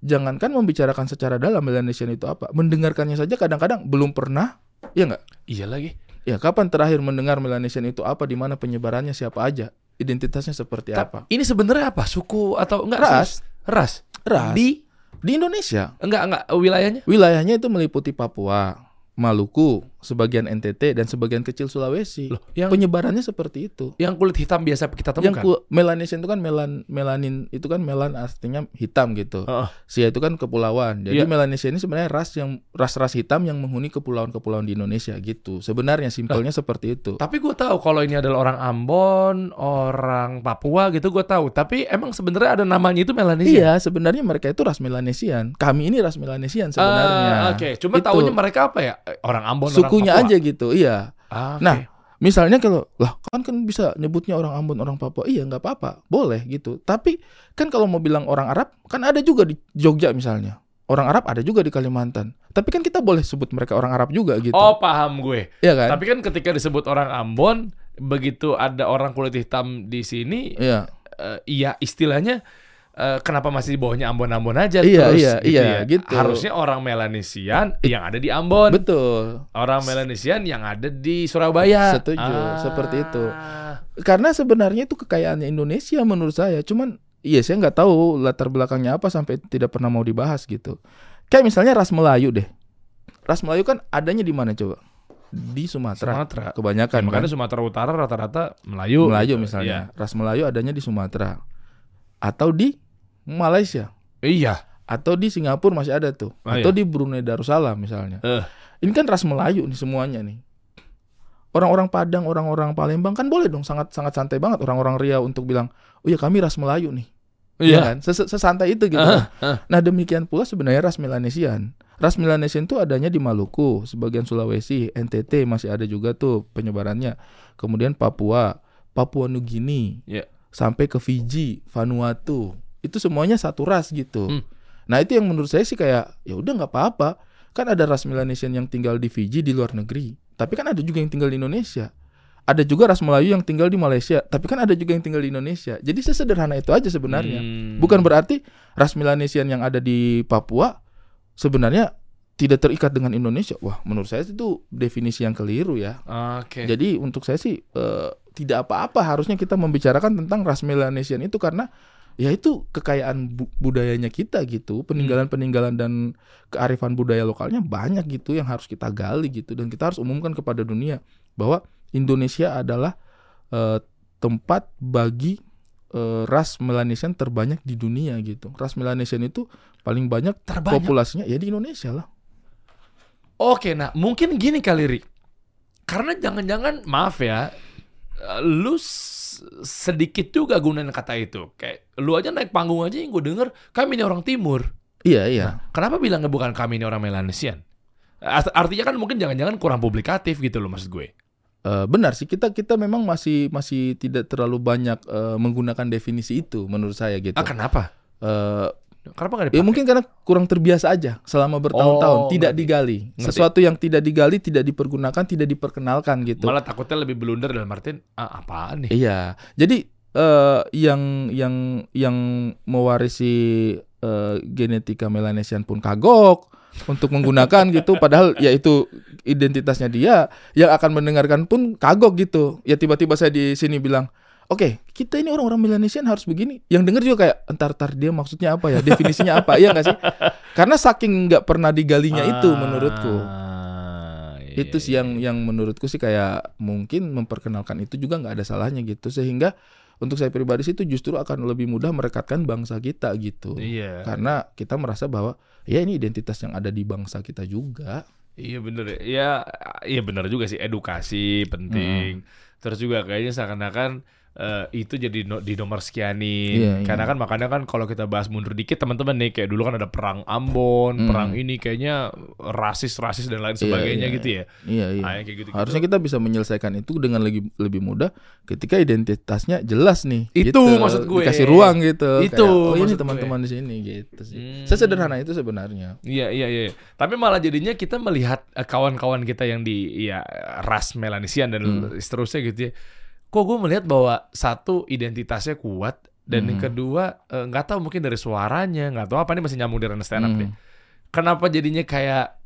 Speaker 2: jangankan membicarakan secara dalam Melanesian itu apa, mendengarkannya saja kadang-kadang belum pernah, ya nggak?
Speaker 1: Iya lagi.
Speaker 2: Ya kapan terakhir mendengar Melanesian itu apa, di mana penyebarannya siapa aja, identitasnya seperti
Speaker 1: Ta-
Speaker 2: apa?
Speaker 1: Ini sebenarnya apa? Suku atau enggak?
Speaker 2: Ras.
Speaker 1: Ras.
Speaker 2: Ras.
Speaker 1: Di
Speaker 2: Di Indonesia,
Speaker 1: enggak enggak wilayahnya?
Speaker 2: wilayahnya itu meliputi Papua, Maluku, sebagian NTT dan sebagian kecil Sulawesi.
Speaker 1: Loh, yang
Speaker 2: Penyebarannya seperti itu.
Speaker 1: yang kulit hitam biasa kita
Speaker 2: Yang
Speaker 1: temukan.
Speaker 2: ku, Melanesian itu kan melan melanin itu kan melan artinya hitam gitu.
Speaker 1: Heeh.
Speaker 2: Sia itu kan kepulauan. Jadi
Speaker 1: Iya.
Speaker 2: Melanesia ini sebenarnya ras yang ras-ras hitam yang menghuni kepulauan-kepulauan di Indonesia gitu. Sebenarnya simpelnya seperti itu.
Speaker 1: Tapi gue tahu kalau ini adalah orang Ambon, orang Papua gitu gue tahu. Tapi emang sebenarnya ada namanya itu Melanesia.
Speaker 2: Iya, sebenarnya mereka itu ras Melanesian. Kami ini ras Melanesian sebenarnya.
Speaker 1: Ah, Oke, cuma
Speaker 2: Itu.
Speaker 1: tahunya mereka apa ya? Eh, Orang Ambon,
Speaker 2: Sukunya
Speaker 1: orang Papua.
Speaker 2: aja gitu. Iya.
Speaker 1: Ah, oke.
Speaker 2: Nah, Misalnya kalau lah kan kan bisa nyebutnya orang Ambon, orang Papua, iya nggak apa-apa, boleh gitu. Tapi kan kalau mau bilang orang Arab, kan ada juga di Jogja misalnya. Orang Arab ada juga di Kalimantan. Tapi kan kita boleh sebut mereka orang Arab juga gitu.
Speaker 1: oh paham gue.
Speaker 2: Iya kan?
Speaker 1: Tapi kan ketika disebut orang Ambon, begitu ada orang kulit hitam di sini,
Speaker 2: Iya.
Speaker 1: eh, iya istilahnya eh, kenapa masih di bawahnya Ambon-Ambon aja
Speaker 2: Iya,
Speaker 1: terus
Speaker 2: iya,
Speaker 1: gitu
Speaker 2: iya,
Speaker 1: ya.
Speaker 2: gitu.
Speaker 1: Harusnya orang Melanesian yang ada di Ambon,
Speaker 2: Betul.
Speaker 1: orang Melanesian yang ada di Surabaya.
Speaker 2: Setuju, seperti itu.
Speaker 1: Ah.
Speaker 2: Karena sebenarnya itu kekayaannya Indonesia menurut saya. Cuman iya saya nggak tahu latar belakangnya apa sampai tidak pernah mau dibahas gitu. Kayak misalnya ras Melayu deh. Ras Melayu kan adanya di mana coba? Di Sumatera.
Speaker 1: Sumatera.
Speaker 2: Kebanyakan kan.
Speaker 1: Makanya Sumatera Utara rata-rata Melayu.
Speaker 2: Melayu
Speaker 1: gitu.
Speaker 2: misalnya. Ras Melayu adanya di Sumatera. Atau di Malaysia.
Speaker 1: Iya. Iya.
Speaker 2: Atau di Singapura masih ada tuh.
Speaker 1: Oh,
Speaker 2: Atau di Brunei Darussalam misalnya.
Speaker 1: Eh.
Speaker 2: Ini kan ras Melayu nih semuanya nih. Orang-orang Padang, orang-orang Palembang kan boleh dong sangat sangat santai banget orang-orang Riau untuk bilang, "Oh ya kami ras Melayu nih." Iya kan? Ses- Sesantai itu gitu.
Speaker 1: Ah,
Speaker 2: kan. Nah, demikian pula sebenarnya ras Melanesian. Ras Melanesian itu adanya di Maluku, sebagian Sulawesi, NTT masih ada juga tuh penyebarannya. Kemudian Papua, Papua Nugini,
Speaker 1: Iya.
Speaker 2: Sampai ke Fiji, Vanuatu. Itu semuanya satu ras gitu.
Speaker 1: Hmm.
Speaker 2: Nah, itu yang menurut saya sih kayak ya udah nggak apa-apa. Kan ada ras Melanesian yang tinggal di Fiji di luar negeri. Tapi kan ada juga yang tinggal di Indonesia. Ada juga ras Melayu yang tinggal di Malaysia, tapi kan ada juga yang tinggal di Indonesia. Jadi sesederhana itu aja sebenarnya.
Speaker 1: Hmm.
Speaker 2: Bukan berarti ras Melanesian yang ada di Papua sebenarnya tidak terikat dengan Indonesia. Wah, menurut saya itu definisi yang keliru ya.
Speaker 1: Oke.
Speaker 2: Jadi untuk saya sih eh, tidak apa-apa harusnya kita membicarakan tentang ras Melanesian itu karena ya itu kekayaan bu- budayanya kita gitu peninggalan-peninggalan dan kearifan budaya lokalnya banyak gitu yang harus kita gali gitu dan kita harus umumkan kepada dunia bahwa Indonesia adalah eh, tempat bagi eh, ras Melanesian terbanyak di dunia gitu ras Melanesian itu paling banyak
Speaker 1: Terbanyak.
Speaker 2: populasinya ya di Indonesia lah
Speaker 1: Oke, nah mungkin gini kali Rik. Karena jangan-jangan maaf ya, lu s- sedikit juga gunain kata itu. Kayak lu aja naik panggung aja yang gue denger kami ini orang timur.
Speaker 2: iya iya
Speaker 1: Kenapa bilangnya bukan kami ini orang Melanesian? Art- Artinya kan mungkin jangan-jangan kurang publikatif gitu loh maksud gue.
Speaker 2: Eh, benar sih kita kita memang masih masih tidak terlalu banyak eh, menggunakan definisi itu menurut saya gitu.
Speaker 1: Ah kenapa?
Speaker 2: Eh,
Speaker 1: Kenapa nggak
Speaker 2: ya mungkin karena kurang terbiasa aja selama bertahun-tahun
Speaker 1: Oh,
Speaker 2: tidak
Speaker 1: ngerti.
Speaker 2: digali.
Speaker 1: Ngerti.
Speaker 2: Sesuatu yang tidak digali, tidak dipergunakan, tidak diperkenalkan gitu.
Speaker 1: Malah takutnya lebih blunder dalam artian ah, apaan nih?
Speaker 2: Iya. Jadi eh, yang yang yang mewarisi eh, genetika Melanesian pun kagok untuk menggunakan gitu padahal ya itu identitasnya dia yang akan mendengarkan pun kagok gitu. Ya tiba-tiba saya di sini bilang Oke, kita ini orang-orang Melanesian harus begini. Yang denger juga kayak entar-entar dia maksudnya apa ya, definisinya apa, iya nggak sih? Karena saking nggak pernah digalinya itu menurutku.
Speaker 1: Ah, iya,
Speaker 2: itu sih yang yang menurutku sih kayak mungkin memperkenalkan itu juga nggak ada salahnya gitu sehingga untuk saya pribadi sih itu justru akan lebih mudah merekatkan bangsa kita gitu
Speaker 1: Iya.
Speaker 2: karena kita merasa bahwa ya ini identitas yang ada di bangsa kita juga
Speaker 1: Iya bener ya. Ya, iya bener juga sih edukasi penting. Terus juga kayaknya seakan-akan eh, itu jadi no, di nomor sekianin.
Speaker 2: Iya, iya.
Speaker 1: Karena kan makanya kan kalau kita bahas mundur dikit teman-teman nih kayak dulu kan ada perang Ambon,
Speaker 2: Hmm.
Speaker 1: perang ini kayaknya rasis-rasis dan lain
Speaker 2: Iya,
Speaker 1: sebagainya
Speaker 2: iya,
Speaker 1: gitu ya.
Speaker 2: iya iya
Speaker 1: Ah, yang kayak gitu-gitu.
Speaker 2: harusnya kita bisa menyelesaikan itu dengan lebih lebih mudah ketika identitasnya jelas nih
Speaker 1: Itu
Speaker 2: gitu.
Speaker 1: maksud gue.
Speaker 2: dikasih ruang gitu
Speaker 1: Itu
Speaker 2: Kayak, oh ini teman-teman di sini gitu sih
Speaker 1: Hmm.
Speaker 2: sesederhana itu sebenarnya
Speaker 1: Iya iya iya. Tapi malah jadinya kita melihat eh, kawan-kawan kita yang di ya ras Melanesian dan
Speaker 2: Hmm.
Speaker 1: seterusnya gitu ya. Kok gue melihat bahwa satu identitasnya kuat dan yang
Speaker 2: Hmm.
Speaker 1: kedua eh, nggak tahu mungkin dari suaranya nggak tahu apa nih masih nyambung dari stand up
Speaker 2: Hmm.
Speaker 1: nih. Kenapa jadinya kayak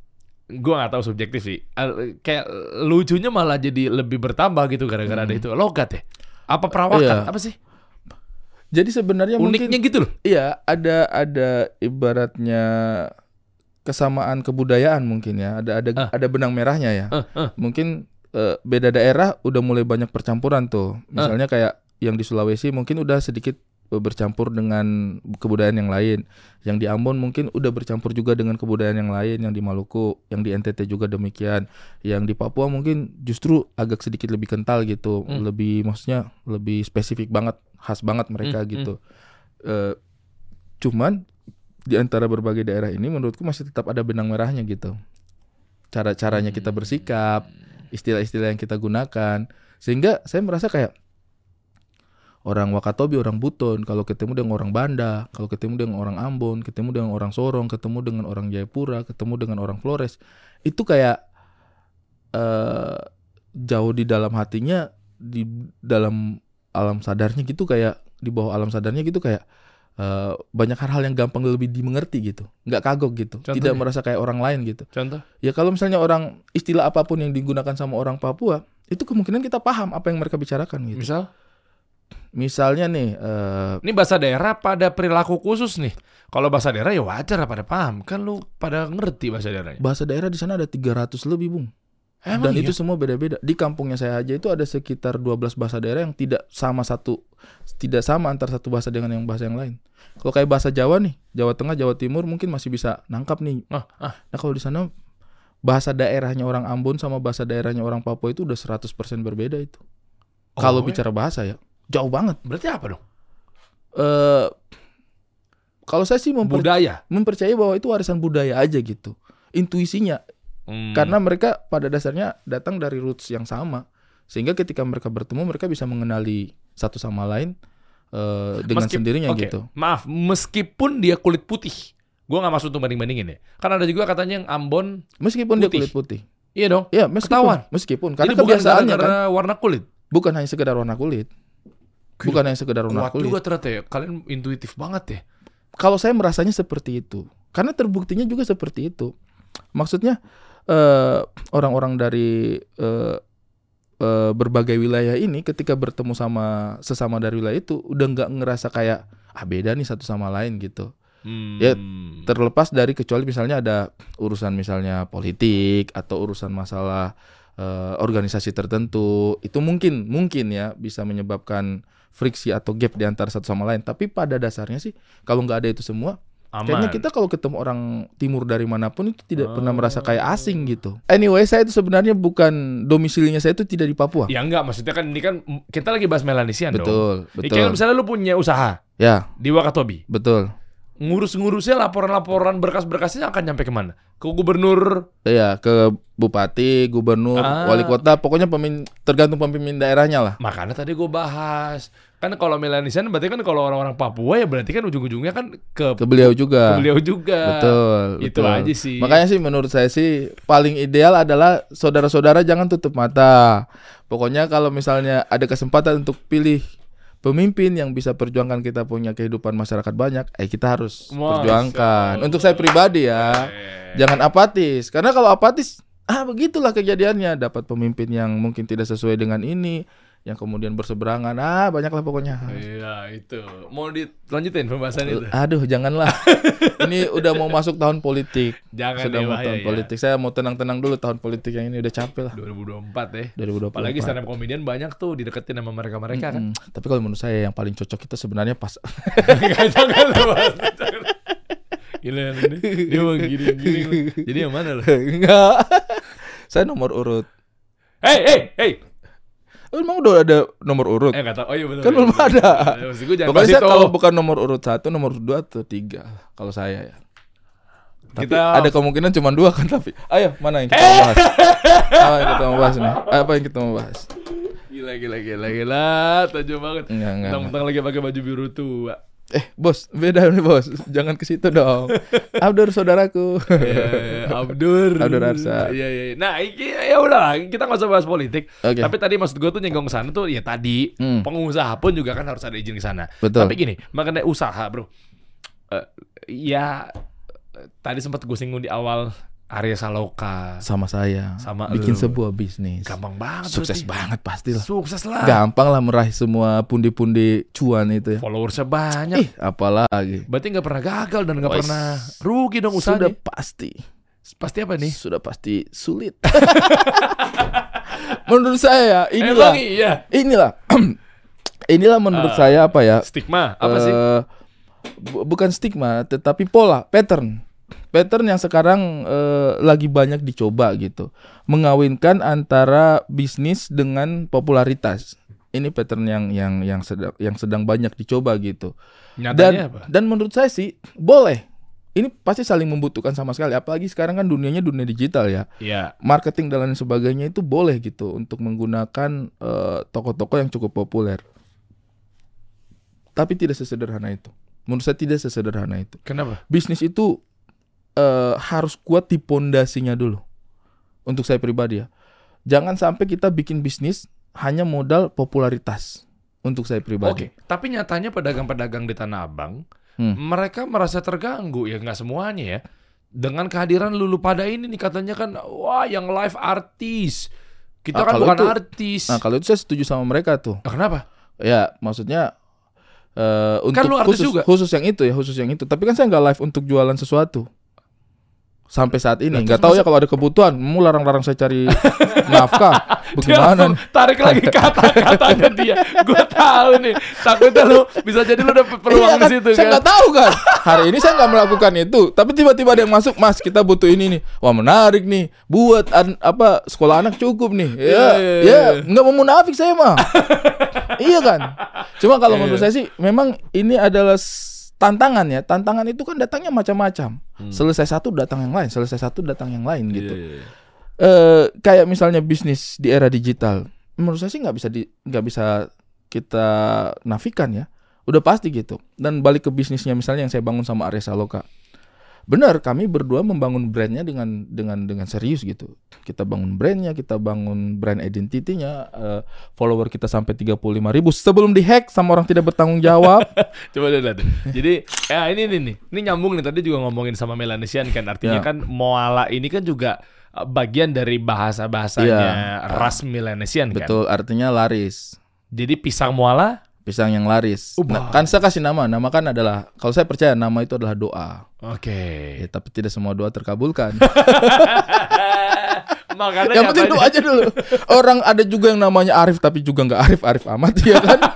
Speaker 1: gue nggak tahu subjektif sih. Eh, Kayak lucunya malah jadi lebih bertambah gitu gara-gara ada
Speaker 2: Hmm.
Speaker 1: itu logat ya. Apa perawakan?
Speaker 2: Iya.
Speaker 1: Apa sih?
Speaker 2: jadi sebenarnya mungkin
Speaker 1: Uniknya gitu loh.
Speaker 2: Iya, ada ada ibaratnya kesamaan kebudayaan mungkin ya. Ada ada
Speaker 1: Ah.
Speaker 2: ada benang merahnya ya.
Speaker 1: Eh, eh.
Speaker 2: Mungkin eh, beda daerah udah mulai banyak percampuran tuh. Misalnya kayak yang di Sulawesi mungkin udah sedikit eh, bercampur dengan kebudayaan yang lain. Yang di Ambon mungkin udah bercampur juga dengan kebudayaan yang lain, yang di Maluku, yang di NTT juga demikian. Yang di Papua mungkin justru agak sedikit lebih kental gitu.
Speaker 1: Hmm.
Speaker 2: Lebih maksudnya lebih spesifik banget, khas banget mereka
Speaker 1: Hmm,
Speaker 2: gitu. Eh, cuman di antara berbagai daerah ini menurutku masih tetap ada benang merahnya gitu. Cara-caranya kita bersikap, istilah-istilah yang kita gunakan. Sehingga saya merasa kayak orang Wakatobi, orang Buton, kalau ketemu dengan orang Banda, kalau ketemu dengan orang Ambon, ketemu dengan orang Sorong, ketemu dengan orang Jayapura, ketemu dengan orang Flores, itu kayak eh jauh di dalam hatinya, di dalam alam sadarnya gitu kayak di bawah alam sadarnya gitu kayak eh, banyak hal-hal yang gampang lebih dimengerti gitu, nggak kagok gitu,
Speaker 1: Contohnya?
Speaker 2: tidak merasa kayak orang lain gitu.
Speaker 1: Contoh?
Speaker 2: Ya kalau misalnya orang istilah apa pun yang digunakan sama orang Papua, itu kemungkinan kita paham apa yang mereka bicarakan gitu.
Speaker 1: Misal?
Speaker 2: Misalnya nih, eh,
Speaker 1: Ini bahasa daerah pada perilaku khusus nih. Kalau bahasa daerah ya wajar lah pada paham. Kan lu pada ngerti bahasa daerahnya.
Speaker 2: bahasa daerah di sana ada 300 lebih, Bung.
Speaker 1: Emang
Speaker 2: Dan
Speaker 1: iya?
Speaker 2: itu semua beda-beda. Di kampungnya saya aja itu ada sekitar 12 bahasa daerah yang tidak sama satu tidak sama antar satu bahasa dengan yang bahasa yang lain. Kalau kayak bahasa Jawa nih, Jawa Tengah, Jawa Timur mungkin masih bisa nangkap nih.
Speaker 1: Ah, ah.
Speaker 2: Nah, kalau di sana bahasa daerahnya orang Ambon sama bahasa daerahnya orang Papua itu udah 100% berbeda itu. Kalau
Speaker 1: Oh,
Speaker 2: bicara bahasa ya, jauh banget.
Speaker 1: Berarti apa dong?
Speaker 2: eh kalau saya sih memper-
Speaker 1: Budaya.
Speaker 2: mempercayai bahwa itu warisan budaya aja gitu. Intuisinya
Speaker 1: Hmm.
Speaker 2: karena mereka pada dasarnya datang dari roots yang sama. Sehingga ketika mereka bertemu mereka bisa mengenali satu sama lain eh, dengan
Speaker 1: Meskip-
Speaker 2: sendirinya
Speaker 1: Oke,
Speaker 2: gitu.
Speaker 1: Maaf, meskipun dia kulit putih. Gua nggak maksud untuk banding-bandingin ya. Kan ada juga katanya yang Ambon,
Speaker 2: Meskipun dia
Speaker 1: Putih.
Speaker 2: kulit putih.
Speaker 1: iya dong.
Speaker 2: Ya, meskipun
Speaker 1: Ketahuan.
Speaker 2: meskipun karena
Speaker 1: Jadi bukan
Speaker 2: kebiasaannya kan
Speaker 1: gara-gara warna kulit.
Speaker 2: bukan hanya sekedar warna kulit. Bukan hanya sekedar warna
Speaker 1: Kuat
Speaker 2: kulit.
Speaker 1: juga ternyata ya. Kalian intuitif banget ya.
Speaker 2: kalau saya merasanya seperti itu karena terbuktinya juga seperti itu maksudnya eh, orang-orang dari eh, eh, berbagai wilayah ini ketika bertemu sama sesama dari wilayah itu udah nggak ngerasa kayak ah beda nih satu sama lain gitu.
Speaker 1: Hmm.
Speaker 2: Ya, Terlepas dari kecuali misalnya ada urusan misalnya politik atau urusan masalah eh, organisasi tertentu, itu mungkin mungkin ya bisa menyebabkan friksi atau gap di antara satu sama lain. Tapi pada dasarnya sih kalau nggak ada itu semua,
Speaker 1: Aman.
Speaker 2: kayaknya kita kalau ketemu orang timur dari mana pun itu tidak pernah
Speaker 1: Oh.
Speaker 2: merasa kayak asing gitu. Anyway, saya itu sebenarnya bukan domisilinya saya itu tidak di Papua.
Speaker 1: Ya enggak, maksudnya kan ini kan kita lagi bahas Melanesian dong.
Speaker 2: betul,
Speaker 1: Ya,
Speaker 2: betul.
Speaker 1: kayak misalnya lu punya usaha
Speaker 2: Ya,
Speaker 1: di Wakatobi.
Speaker 2: betul.
Speaker 1: Ngurus-ngurusnya laporan-laporan berkas-berkasnya akan nyampe ke mana? Ke gubernur.
Speaker 2: Iya, ke bupati, gubernur,
Speaker 1: Ah.
Speaker 2: wali kota, pokoknya pemimpin tergantung pemimpin daerahnya lah.
Speaker 1: Makanya tadi gue bahas. Kan kalau Melanesian berarti kan kalau orang-orang Papua ya berarti kan ujung-ujungnya kan ke,
Speaker 2: Ke beliau juga.
Speaker 1: ke beliau juga.
Speaker 2: Betul,
Speaker 1: Itu
Speaker 2: betul.
Speaker 1: aja sih.
Speaker 2: Makanya sih menurut saya sih paling ideal adalah saudara-saudara jangan tutup mata. Pokoknya kalau misalnya ada kesempatan untuk pilih pemimpin yang bisa perjuangkan kita punya kehidupan masyarakat banyak, eh kita harus perjuangkan.
Speaker 1: Allah.
Speaker 2: Untuk saya pribadi ya,
Speaker 1: Eh,
Speaker 2: jangan apatis. Karena kalau apatis, ah begitulah kejadiannya. Dapat pemimpin yang mungkin tidak sesuai dengan ini, yang kemudian berseberangan. Ah banyaklah pokoknya.
Speaker 1: Iya itu. Mau dilanjutin pembahasan itu?
Speaker 2: Aduh, janganlah. ini udah mau masuk tahun politik.
Speaker 1: Jangan
Speaker 2: Sudah
Speaker 1: deh,
Speaker 2: mau tahun
Speaker 1: ya.
Speaker 2: politik. Saya mau tenang-tenang dulu tahun politik yang ini udah capek lah.
Speaker 1: 2024 deh.
Speaker 2: 2024.
Speaker 1: Apalagi stand up comedian banyak tuh dideketin sama mereka-mereka kan.
Speaker 2: Mm, Tapi kalau menurut saya yang paling cocok itu sebenarnya pas
Speaker 1: Jangan. Gila ini. Dia mau gini gini. Jadi yang mana lo?
Speaker 2: enggak. saya nomor urut.
Speaker 1: Hey hey hey.
Speaker 2: Oh, Emang udah ada nomor urut?
Speaker 1: Eh tahu. Oh iya betul.
Speaker 2: Kan
Speaker 1: iya,
Speaker 2: belum
Speaker 1: betul.
Speaker 2: ada.
Speaker 1: Ya,
Speaker 2: Pokoknya
Speaker 1: kasih
Speaker 2: saya kalau bukan nomor urut satu, nomor dua atau tiga. Kalau saya ya. Tapi
Speaker 1: Kita-
Speaker 2: ada kemungkinan cuma dua kan tapi. Ayo mana yang kita mau bahas? Apa yang kita mau bahas nih? Apa yang kita mau bahas?
Speaker 1: Gila gila gila gila. Tajam banget.
Speaker 2: Enggak, enggak,
Speaker 1: Mentang-mentang lagi pakai baju biru tua.
Speaker 2: Eh bos, beda nih bos. Jangan ke situ dong. Abdur saudaraku.
Speaker 1: Iya, iya, Abdur.
Speaker 2: Abdur Arsa.
Speaker 1: Iya, iya. Nah, iki- ya udah, kita nggak usah bahas politik.
Speaker 2: Oke.
Speaker 1: Tapi tadi maksud gue tuh nyenggong sana tuh ya tadi
Speaker 2: Hmm.
Speaker 1: pengusaha pun juga kan harus ada izin ke sana.
Speaker 2: Betul.
Speaker 1: Tapi gini, mengenai usaha, Bro. Eh, ya tadi sempat gue singgung di awal Arya Saloka.
Speaker 2: Sama saya.
Speaker 1: Sama
Speaker 2: bikin
Speaker 1: lu.
Speaker 2: sebuah bisnis.
Speaker 1: Gampang banget
Speaker 2: Sukses
Speaker 1: berarti.
Speaker 2: banget pastilah.
Speaker 1: Sukses lah.
Speaker 2: Gampang lah meraih semua pundi-pundi cuan itu ya.
Speaker 1: Followersnya banyak.
Speaker 2: Ih, apalagi.
Speaker 1: Berarti nggak pernah gagal dan nggak pernah rugi dong usaha
Speaker 2: Sudah pasti.
Speaker 1: Pasti apa nih?
Speaker 2: Sudah pasti sulit. menurut saya inilah
Speaker 1: Emang iya.
Speaker 2: inilah inilah menurut
Speaker 1: Ah.
Speaker 2: saya apa ya?
Speaker 1: Stigma apa sih?
Speaker 2: eh, bu- bukan stigma tetapi pola, pattern. Pattern yang sekarang eh, lagi banyak dicoba gitu. Mengawinkan antara bisnis dengan popularitas. Ini pattern yang yang yang sedang yang sedang banyak dicoba gitu.
Speaker 1: Nyatanya
Speaker 2: Dan
Speaker 1: apa?
Speaker 2: dan menurut saya sih boleh. Ini pasti saling membutuhkan sama sekali. Apalagi sekarang kan dunianya dunia digital ya.
Speaker 1: Iya.
Speaker 2: Marketing dan lain sebagainya itu boleh gitu untuk menggunakan eh, toko-toko yang cukup populer. Tapi tidak sesederhana itu. Menurut saya tidak sesederhana itu.
Speaker 1: Kenapa?
Speaker 2: Bisnis itu eh, harus kuat di pondasinya dulu. Untuk saya pribadi ya. Jangan sampai kita bikin bisnis hanya modal popularitas. Untuk saya pribadi.
Speaker 1: Oke, tapi nyatanya pedagang-pedagang di Tanah Abang,
Speaker 2: Hmm.
Speaker 1: mereka merasa terganggu ya nggak semuanya ya. Dengan kehadiran lulu pada ini nih katanya kan, wah yang live artis. Kita
Speaker 2: Ah,
Speaker 1: kan bukan
Speaker 2: itu-
Speaker 1: artis.
Speaker 2: Nah kalau itu saya setuju sama mereka tuh.
Speaker 1: Nah, kenapa?
Speaker 2: Ya maksudnya eh untuk
Speaker 1: Kan lu artis
Speaker 2: khusus
Speaker 1: juga.
Speaker 2: khusus yang itu ya khusus yang itu. Tapi kan saya nggak live untuk jualan sesuatu sampai saat ini. Nggak tahu ya kalau ada kebutuhan. Mau larang-larang saya cari nafkah. Bagaimana?
Speaker 1: tarik lagi kata-katanya dia. Gue tahu nih. Takutnya lu bisa jadi lu dapet peluang
Speaker 2: Iya
Speaker 1: di
Speaker 2: kan?
Speaker 1: situ
Speaker 2: saya
Speaker 1: kan.
Speaker 2: nggak tahu kan. Hari ini saya nggak melakukan itu. Tapi tiba-tiba ada yang masuk, Mas kita butuh ini nih. Wah menarik nih. Buat an- apa sekolah anak cukup nih. Ya,
Speaker 1: Iya, iya,
Speaker 2: ya
Speaker 1: iya.
Speaker 2: nggak mau munafik saya mah. iya kan. Cuma kalau
Speaker 1: Iya.
Speaker 2: menurut saya sih, memang ini adalah tantangan ya. Tantangan itu kan datangnya macam-macam. Selesai satu datang yang lain. Selesai satu datang yang lain
Speaker 1: Iya,
Speaker 2: gitu.
Speaker 1: iya, iya.
Speaker 2: eh kayak misalnya bisnis di era digital, menurut saya sih nggak bisa di nggak bisa kita nafikan ya. Udah pasti gitu. Dan balik ke bisnisnya misalnya yang saya bangun sama Arya Saloka. Benar, kami berdua membangun brandnya dengan dengan dengan serius gitu. Kita bangun brandnya, kita bangun brand identity-nya, eh, follower kita sampai 35 ribu sebelum dihack sama orang tidak bertanggung jawab.
Speaker 1: Coba lihat. Jadi, ya ini nih nih. Ini nyambung nih tadi juga ngomongin sama Melanesian kan. Artinya
Speaker 2: Ya.
Speaker 1: kan Moala ini kan juga uh, bagian dari bahasa-bahasanya
Speaker 2: Iya.
Speaker 1: ras Melanesian kan.
Speaker 2: Betul, artinya laris.
Speaker 1: Jadi pisang Moala
Speaker 2: pisang yang laris.
Speaker 1: Oh,
Speaker 2: Nah, kan saya kasih nama, nama kan adalah kalau saya percaya nama itu adalah doa.
Speaker 1: Oke.
Speaker 2: Ya, tapi tidak semua doa terkabulkan.
Speaker 1: Makanya
Speaker 2: yang penting doa aja dulu. Orang ada juga yang namanya Arif tapi juga nggak Arif Arif amat ya kan.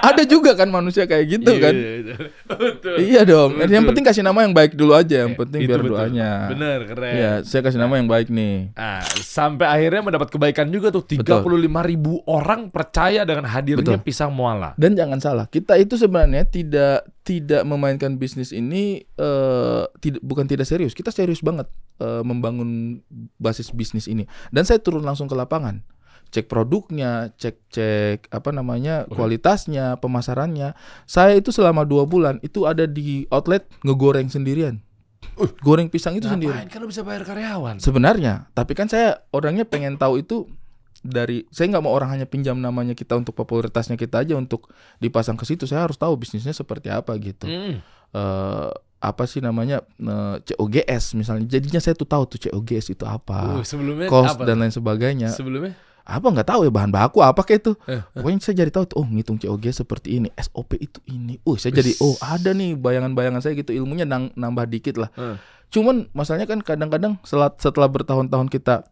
Speaker 2: ada juga kan manusia kayak gitu
Speaker 1: Iya,
Speaker 2: kan.
Speaker 1: iya, iya. Betul.
Speaker 2: Iya dong. Yang
Speaker 1: Betul.
Speaker 2: penting kasih nama yang baik dulu aja. Yang penting biar
Speaker 1: betul.
Speaker 2: doanya.
Speaker 1: Bener, keren.
Speaker 2: Iya, saya kasih nama yang baik nih.
Speaker 1: Nah, sampai akhirnya mendapat kebaikan juga tuh 35 ribu orang percaya dengan hadirnya
Speaker 2: Betul.
Speaker 1: pisang muala.
Speaker 2: Dan jangan salah, kita itu sebenarnya tidak tidak memainkan bisnis ini eh tidak bukan tidak serius. Kita serius banget eh, membangun basis bisnis ini. Dan saya turun langsung ke lapangan. Cek produknya, cek cek apa namanya kualitasnya, pemasarannya. Saya itu selama dua bulan itu ada di outlet ngegoreng sendirian. Goreng pisang itu sendiri.
Speaker 1: Kan bisa bayar karyawan?
Speaker 2: Sebenarnya, tapi kan saya orangnya pengen tahu itu dari saya nggak mau orang hanya pinjam namanya kita untuk popularitasnya kita aja untuk dipasang ke situ. Saya harus tahu bisnisnya seperti apa gitu.
Speaker 1: Hmm.
Speaker 2: Eh, apa sih namanya eh, COGS misalnya. Jadinya saya tuh tahu tuh COGS itu apa,
Speaker 1: Uh, sebelumnya
Speaker 2: cost
Speaker 1: apa?
Speaker 2: dan lain sebagainya.
Speaker 1: Sebelumnya?
Speaker 2: Apa nggak tahu ya bahan baku apa kayak itu.
Speaker 1: Eh,
Speaker 2: Pokoknya saya jadi tahu tuh, oh ngitung COGS seperti ini, SOP itu ini. Uh, saya jadi
Speaker 1: Wis.
Speaker 2: oh ada nih bayangan-bayangan saya gitu ilmunya nang- nambah dikit lah.
Speaker 1: Eh.
Speaker 2: Cuman masalahnya kan kadang-kadang setelah, setelah bertahun-tahun kita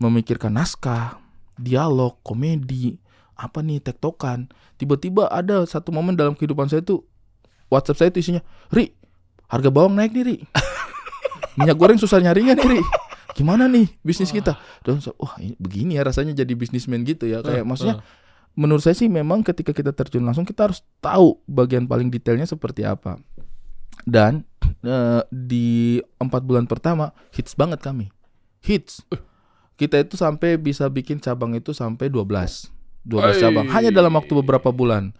Speaker 2: memikirkan naskah, dialog, komedi, apa nih tektokan, tiba-tiba ada satu momen dalam kehidupan saya tuh WhatsApp saya itu isinya, "Ri, harga bawang naik nih, Ri." Minyak goreng susah nyarinya nih, Ri. Gimana nih bisnis kita? Dan wah ini begini ya rasanya jadi bisnismen gitu ya. Kayak
Speaker 1: Eh,
Speaker 2: maksudnya
Speaker 1: eh.
Speaker 2: menurut saya sih memang ketika kita terjun langsung kita harus tahu bagian paling detailnya seperti apa. Dan eh, di empat bulan pertama hits banget kami, hits. Kita itu sampai bisa bikin cabang itu sampai 12 12 cabang hanya dalam waktu beberapa bulan.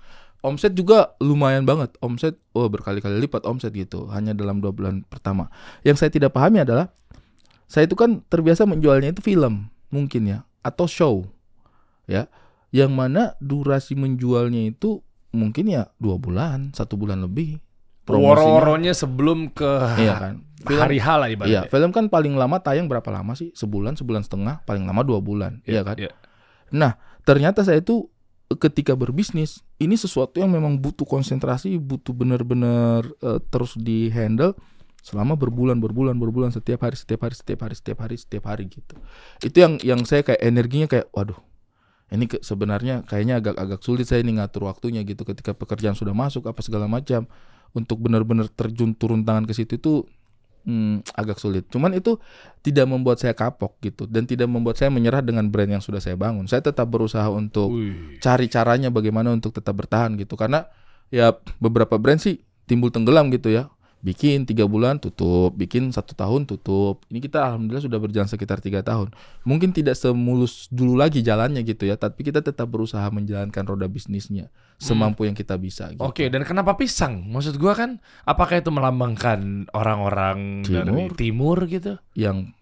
Speaker 2: Omset juga lumayan banget. Omset oh berkali-kali lipat omset gitu hanya dalam dua bulan pertama. Yang saya tidak pahami adalah saya itu kan terbiasa menjualnya itu film mungkin ya atau show ya. Yang mana durasi menjualnya itu mungkin ya dua bulan satu bulan lebih.
Speaker 1: Woro-woronya sebelum ke
Speaker 2: iya kan. Film
Speaker 1: hari H lah
Speaker 2: iya
Speaker 1: ibaratnya.
Speaker 2: film kan paling lama tayang berapa lama sih? Sebulan sebulan setengah paling lama dua bulan iya kan?
Speaker 1: Iya.
Speaker 2: nah ternyata saya itu ketika berbisnis ini sesuatu yang memang butuh konsentrasi butuh benar-benar eh, terus di handle selama berbulan berbulan berbulan setiap hari setiap hari setiap hari setiap hari setiap hari gitu. Itu yang yang saya kayak energinya kayak waduh ini ke- sebenarnya kayaknya agak-agak sulit saya ini ngatur waktunya gitu ketika pekerjaan sudah masuk apa segala macam. Untuk benar-benar terjun turun tangan ke situ itu hmm, agak sulit. Cuman itu tidak membuat saya kapok gitu dan tidak membuat saya menyerah dengan brand yang sudah saya bangun. Saya tetap berusaha untuk
Speaker 1: Wih.
Speaker 2: cari caranya bagaimana untuk tetap bertahan gitu. Karena ya beberapa brand sih timbul tenggelam gitu ya bikin tiga bulan tutup bikin satu tahun tutup ini kita alhamdulillah sudah berjalan sekitar tiga tahun mungkin tidak semulus dulu lagi jalannya gitu ya tapi kita tetap berusaha menjalankan roda bisnisnya semampu yang kita bisa gitu.
Speaker 1: Oke, dan kenapa pisang? Maksud gua kan apakah itu melambangkan orang-orang dari
Speaker 2: Timur.
Speaker 1: timur gitu?
Speaker 2: yang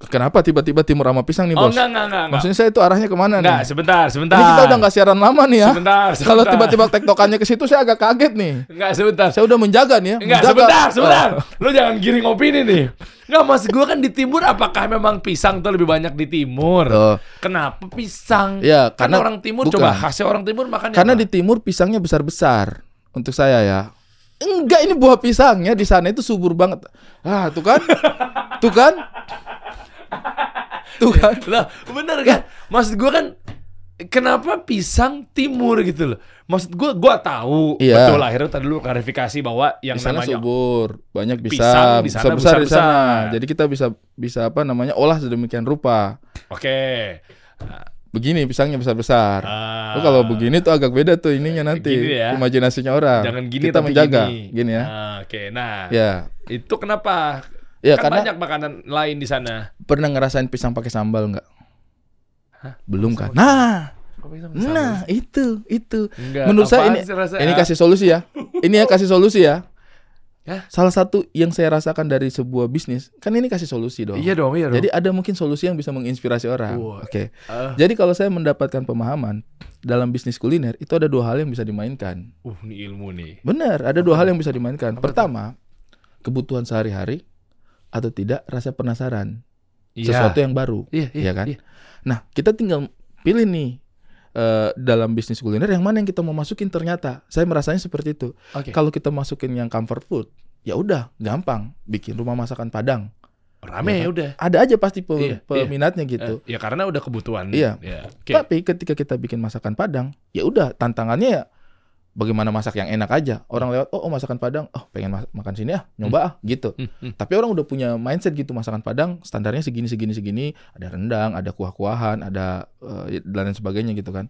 Speaker 2: kenapa tiba-tiba timur sama pisang nih
Speaker 1: Oh
Speaker 2: bos
Speaker 1: enggak enggak enggak. enggak.
Speaker 2: maksudnya saya itu arahnya ke mana
Speaker 1: Enggak,
Speaker 2: nih
Speaker 1: sebentar, sebentar.
Speaker 2: ini kita udah nggak siaran lama nih ya
Speaker 1: Sebentar, sebentar.
Speaker 2: kalau tiba-tiba tektokannya ke situ saya agak kaget nih
Speaker 1: Enggak, sebentar.
Speaker 2: saya udah menjaga nih ya
Speaker 1: Enggak,
Speaker 2: menjaga.
Speaker 1: sebentar, sebentar.
Speaker 2: Oh.
Speaker 1: Lu jangan giring opini nih. Enggak, maksud gua kan di timur apakah memang pisang tuh lebih banyak di timur?
Speaker 2: Oh.
Speaker 1: Kenapa pisang?
Speaker 2: Ya,
Speaker 1: kan
Speaker 2: karena
Speaker 1: orang timur
Speaker 2: bukan.
Speaker 1: coba khasnya orang timur makan
Speaker 2: Karena di timur pisangnya besar-besar untuk saya ya. Enggak ini buah pisangnya di sana itu subur banget. Ah, tuh kan? tuh kan? Tuh kan?
Speaker 1: Lah, bener kan? Maksud gua kan kenapa pisang timur gitu loh. Maksud gua gua tahu
Speaker 2: Iya.
Speaker 1: betul akhirnya tadi lu klarifikasi bahwa yang namanya
Speaker 2: subur, banyak
Speaker 1: Pisang
Speaker 2: bisa
Speaker 1: di sana
Speaker 2: besar, besar di sana. Jadi kita bisa bisa apa namanya olah sedemikian rupa.
Speaker 1: Oke.
Speaker 2: Begini pisangnya besar-besar.
Speaker 1: Ah.
Speaker 2: Oh, kalau begini tuh agak beda tuh ininya nanti
Speaker 1: ya.
Speaker 2: imajinasinya orang.
Speaker 1: Jangan gini
Speaker 2: kita
Speaker 1: tapi
Speaker 2: menjaga
Speaker 1: gini.
Speaker 2: gini ya.
Speaker 1: Ah, Oke, nah.
Speaker 2: Ya.
Speaker 1: Itu kenapa?
Speaker 2: Ya
Speaker 1: kan
Speaker 2: karena
Speaker 1: banyak makanan lain di sana.
Speaker 2: pernah ngerasain pisang pakai sambal nggak?
Speaker 1: Hah?
Speaker 2: Belum kan? Nah, Nah, itu, itu.
Speaker 1: Enggak,
Speaker 2: Menurut saya ini
Speaker 1: rasanya?
Speaker 2: ini kasih solusi ya. Ini ya kasih solusi ya.
Speaker 1: Hah?
Speaker 2: Salah satu yang saya rasakan dari sebuah bisnis, kan ini kasih solusi dong.
Speaker 1: Iya dong, iya dong.
Speaker 2: Jadi ada mungkin solusi yang bisa menginspirasi orang. Oke.
Speaker 1: Ah,
Speaker 2: Jadi kalau saya mendapatkan pemahaman dalam bisnis kuliner, itu ada dua hal yang bisa dimainkan.
Speaker 1: uh, ini ilmu nih.
Speaker 2: Benar, ada dua hal yang bisa dimainkan.
Speaker 1: Apa?
Speaker 2: Pertama, kebutuhan sehari-hari atau tidak rasa penasaran,
Speaker 1: Iya.
Speaker 2: sesuatu yang baru.
Speaker 1: Iya,
Speaker 2: Iya kan? Nah, kita tinggal pilih nih eh, dalam bisnis kuliner yang mana yang kita mau masukin ternyata. Saya merasanya seperti itu.
Speaker 1: Oke.
Speaker 2: Kalau kita masukin yang comfort food, ya udah gampang bikin rumah masakan Padang.
Speaker 1: Rame
Speaker 2: Iya
Speaker 1: ya udah.
Speaker 2: Ada aja pasti pe-
Speaker 1: Iya,
Speaker 2: peminatnya gitu.
Speaker 1: Eh, ya karena udah kebutuhan.
Speaker 2: Iya.
Speaker 1: Ya. Oke.
Speaker 2: Tapi ketika kita bikin masakan Padang, ya udah tantangannya ya bagaimana masak yang enak aja. Orang lewat, oh, oh, masakan Padang, oh pengen mas- makan sini ah, nyoba ah, gitu.
Speaker 1: Hmm, hmm.
Speaker 2: Tapi orang udah punya mindset gitu masakan Padang standarnya segini segini segini, ada rendang, ada kuah-kuahan, ada eh, dan lain sebagainya gitu kan.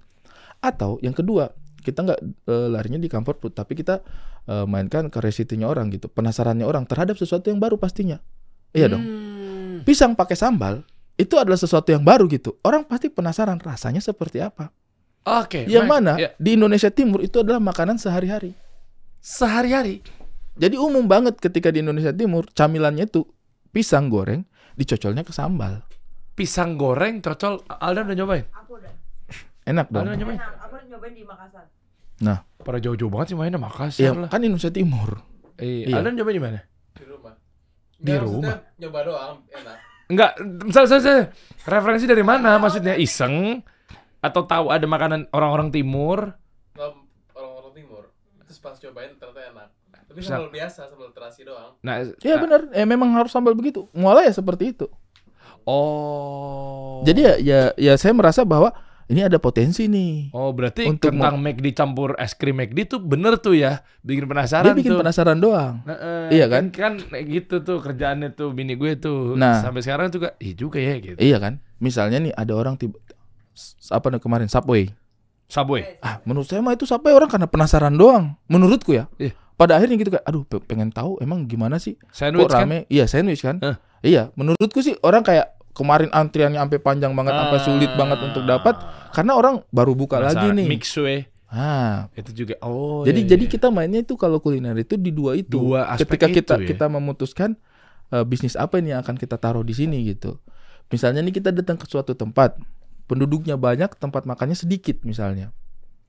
Speaker 2: Atau yang kedua, kita nggak eh, larinya di comfort food, tapi kita eh, mainkan curiosity-nya orang gitu, penasarannya orang terhadap sesuatu yang baru pastinya. Iya dong.
Speaker 1: Hmm.
Speaker 2: Pisang pakai sambal itu adalah sesuatu yang baru gitu. Orang pasti penasaran rasanya seperti apa.
Speaker 1: Oke.
Speaker 2: Yang
Speaker 1: baik.
Speaker 2: mana
Speaker 1: Ya.
Speaker 2: di Indonesia Timur itu adalah makanan sehari-hari.
Speaker 1: Sehari-hari.
Speaker 2: Jadi umum banget ketika di Indonesia Timur camilannya itu pisang goreng dicocolnya ke sambal.
Speaker 1: Pisang goreng cocol. Aldan udah nyobain?
Speaker 4: Aku udah.
Speaker 2: Enak dong.
Speaker 1: Aldan udah nyobain?
Speaker 4: Enak. Aku udah nyobain di Makassar.
Speaker 2: Nah,
Speaker 1: Pada jauh-jauh banget sih mainnya Makassar
Speaker 2: ya
Speaker 1: lah.
Speaker 2: kan Indonesia Timur.
Speaker 1: Eh,
Speaker 2: Iya.
Speaker 1: Aldan nyobain di mana?
Speaker 5: di rumah.
Speaker 1: Di rumah?
Speaker 5: nyoba doang, enak.
Speaker 1: Enggak, misal saya referensi dari mana? Maksudnya iseng atau tahu ada makanan orang-orang timur?
Speaker 5: Orang-orang timur, terus pas cobain ternyata enak. Tapi sambal biasa, sambal terasi doang.
Speaker 1: Nah,
Speaker 2: Ya
Speaker 1: nah,
Speaker 2: benar, eh memang harus sambal begitu. Mualnya ya seperti itu.
Speaker 1: Oh.
Speaker 2: Jadi ya ya ya saya merasa bahwa ini ada potensi nih.
Speaker 1: Oh, berarti
Speaker 2: Untuk
Speaker 1: kentang McD campur es krim McD tuh bener tuh ya. Bikin penasaran
Speaker 2: Dia bikin
Speaker 1: tuh.
Speaker 2: penasaran doang.
Speaker 1: Nah, eh,
Speaker 2: Iya kan?
Speaker 1: Kan gitu tuh kerjaannya tuh bini gue tuh.
Speaker 2: Nah.
Speaker 1: Sampai sekarang juga, iya juga ya gitu.
Speaker 2: Iya kan? Misalnya nih ada orang tiba apa nih kemarin Subway.
Speaker 1: Subway.
Speaker 2: Ah, menurut saya mah itu Subway orang karena penasaran doang. Menurutku ya.
Speaker 1: Iya.
Speaker 2: Pada akhirnya gitu kayak aduh pe- pengen tahu emang gimana sih
Speaker 1: Sandwich
Speaker 2: kok
Speaker 1: kan?
Speaker 2: rame? Iya, sandwich kan?
Speaker 1: Eh.
Speaker 2: Iya, menurutku sih orang kayak kemarin antriannya sampai panjang banget, sampai sulit banget untuk dapat karena orang baru buka lagi
Speaker 1: Ah. Penasaran.
Speaker 2: nih.
Speaker 1: Mixway.
Speaker 2: Ah,
Speaker 1: Itu juga. Oh.
Speaker 2: jadi
Speaker 1: iya,
Speaker 2: jadi
Speaker 1: iya.
Speaker 2: kita mainnya itu kalau kuliner itu di dua itu.
Speaker 1: Dua aspek
Speaker 2: Ketika kita
Speaker 1: itu ya.
Speaker 2: kita memutuskan eh, bisnis apa ini yang akan kita taruh di sini gitu. Misalnya nih kita datang ke suatu tempat, penduduknya banyak, tempat makannya sedikit misalnya.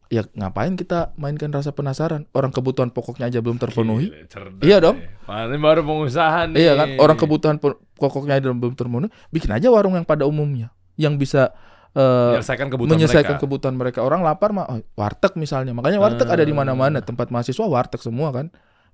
Speaker 2: Ya ngapain kita mainkan rasa penasaran? Orang kebutuhan pokoknya aja belum terpenuhi.
Speaker 1: Cerdas
Speaker 2: Iya dong.
Speaker 1: Paling baru pengusaha nih.
Speaker 2: Iya kan? Orang kebutuhan pokoknya aja belum terpenuhi, bikin aja warung yang pada umumnya yang bisa eh,
Speaker 1: menyelesaikan kebutuhan
Speaker 2: menyelesaikan
Speaker 1: mereka.
Speaker 2: kebutuhan mereka. Orang lapar mah oh, warteg misalnya. Makanya warteg ada di mana-mana, tempat mahasiswa warteg semua kan.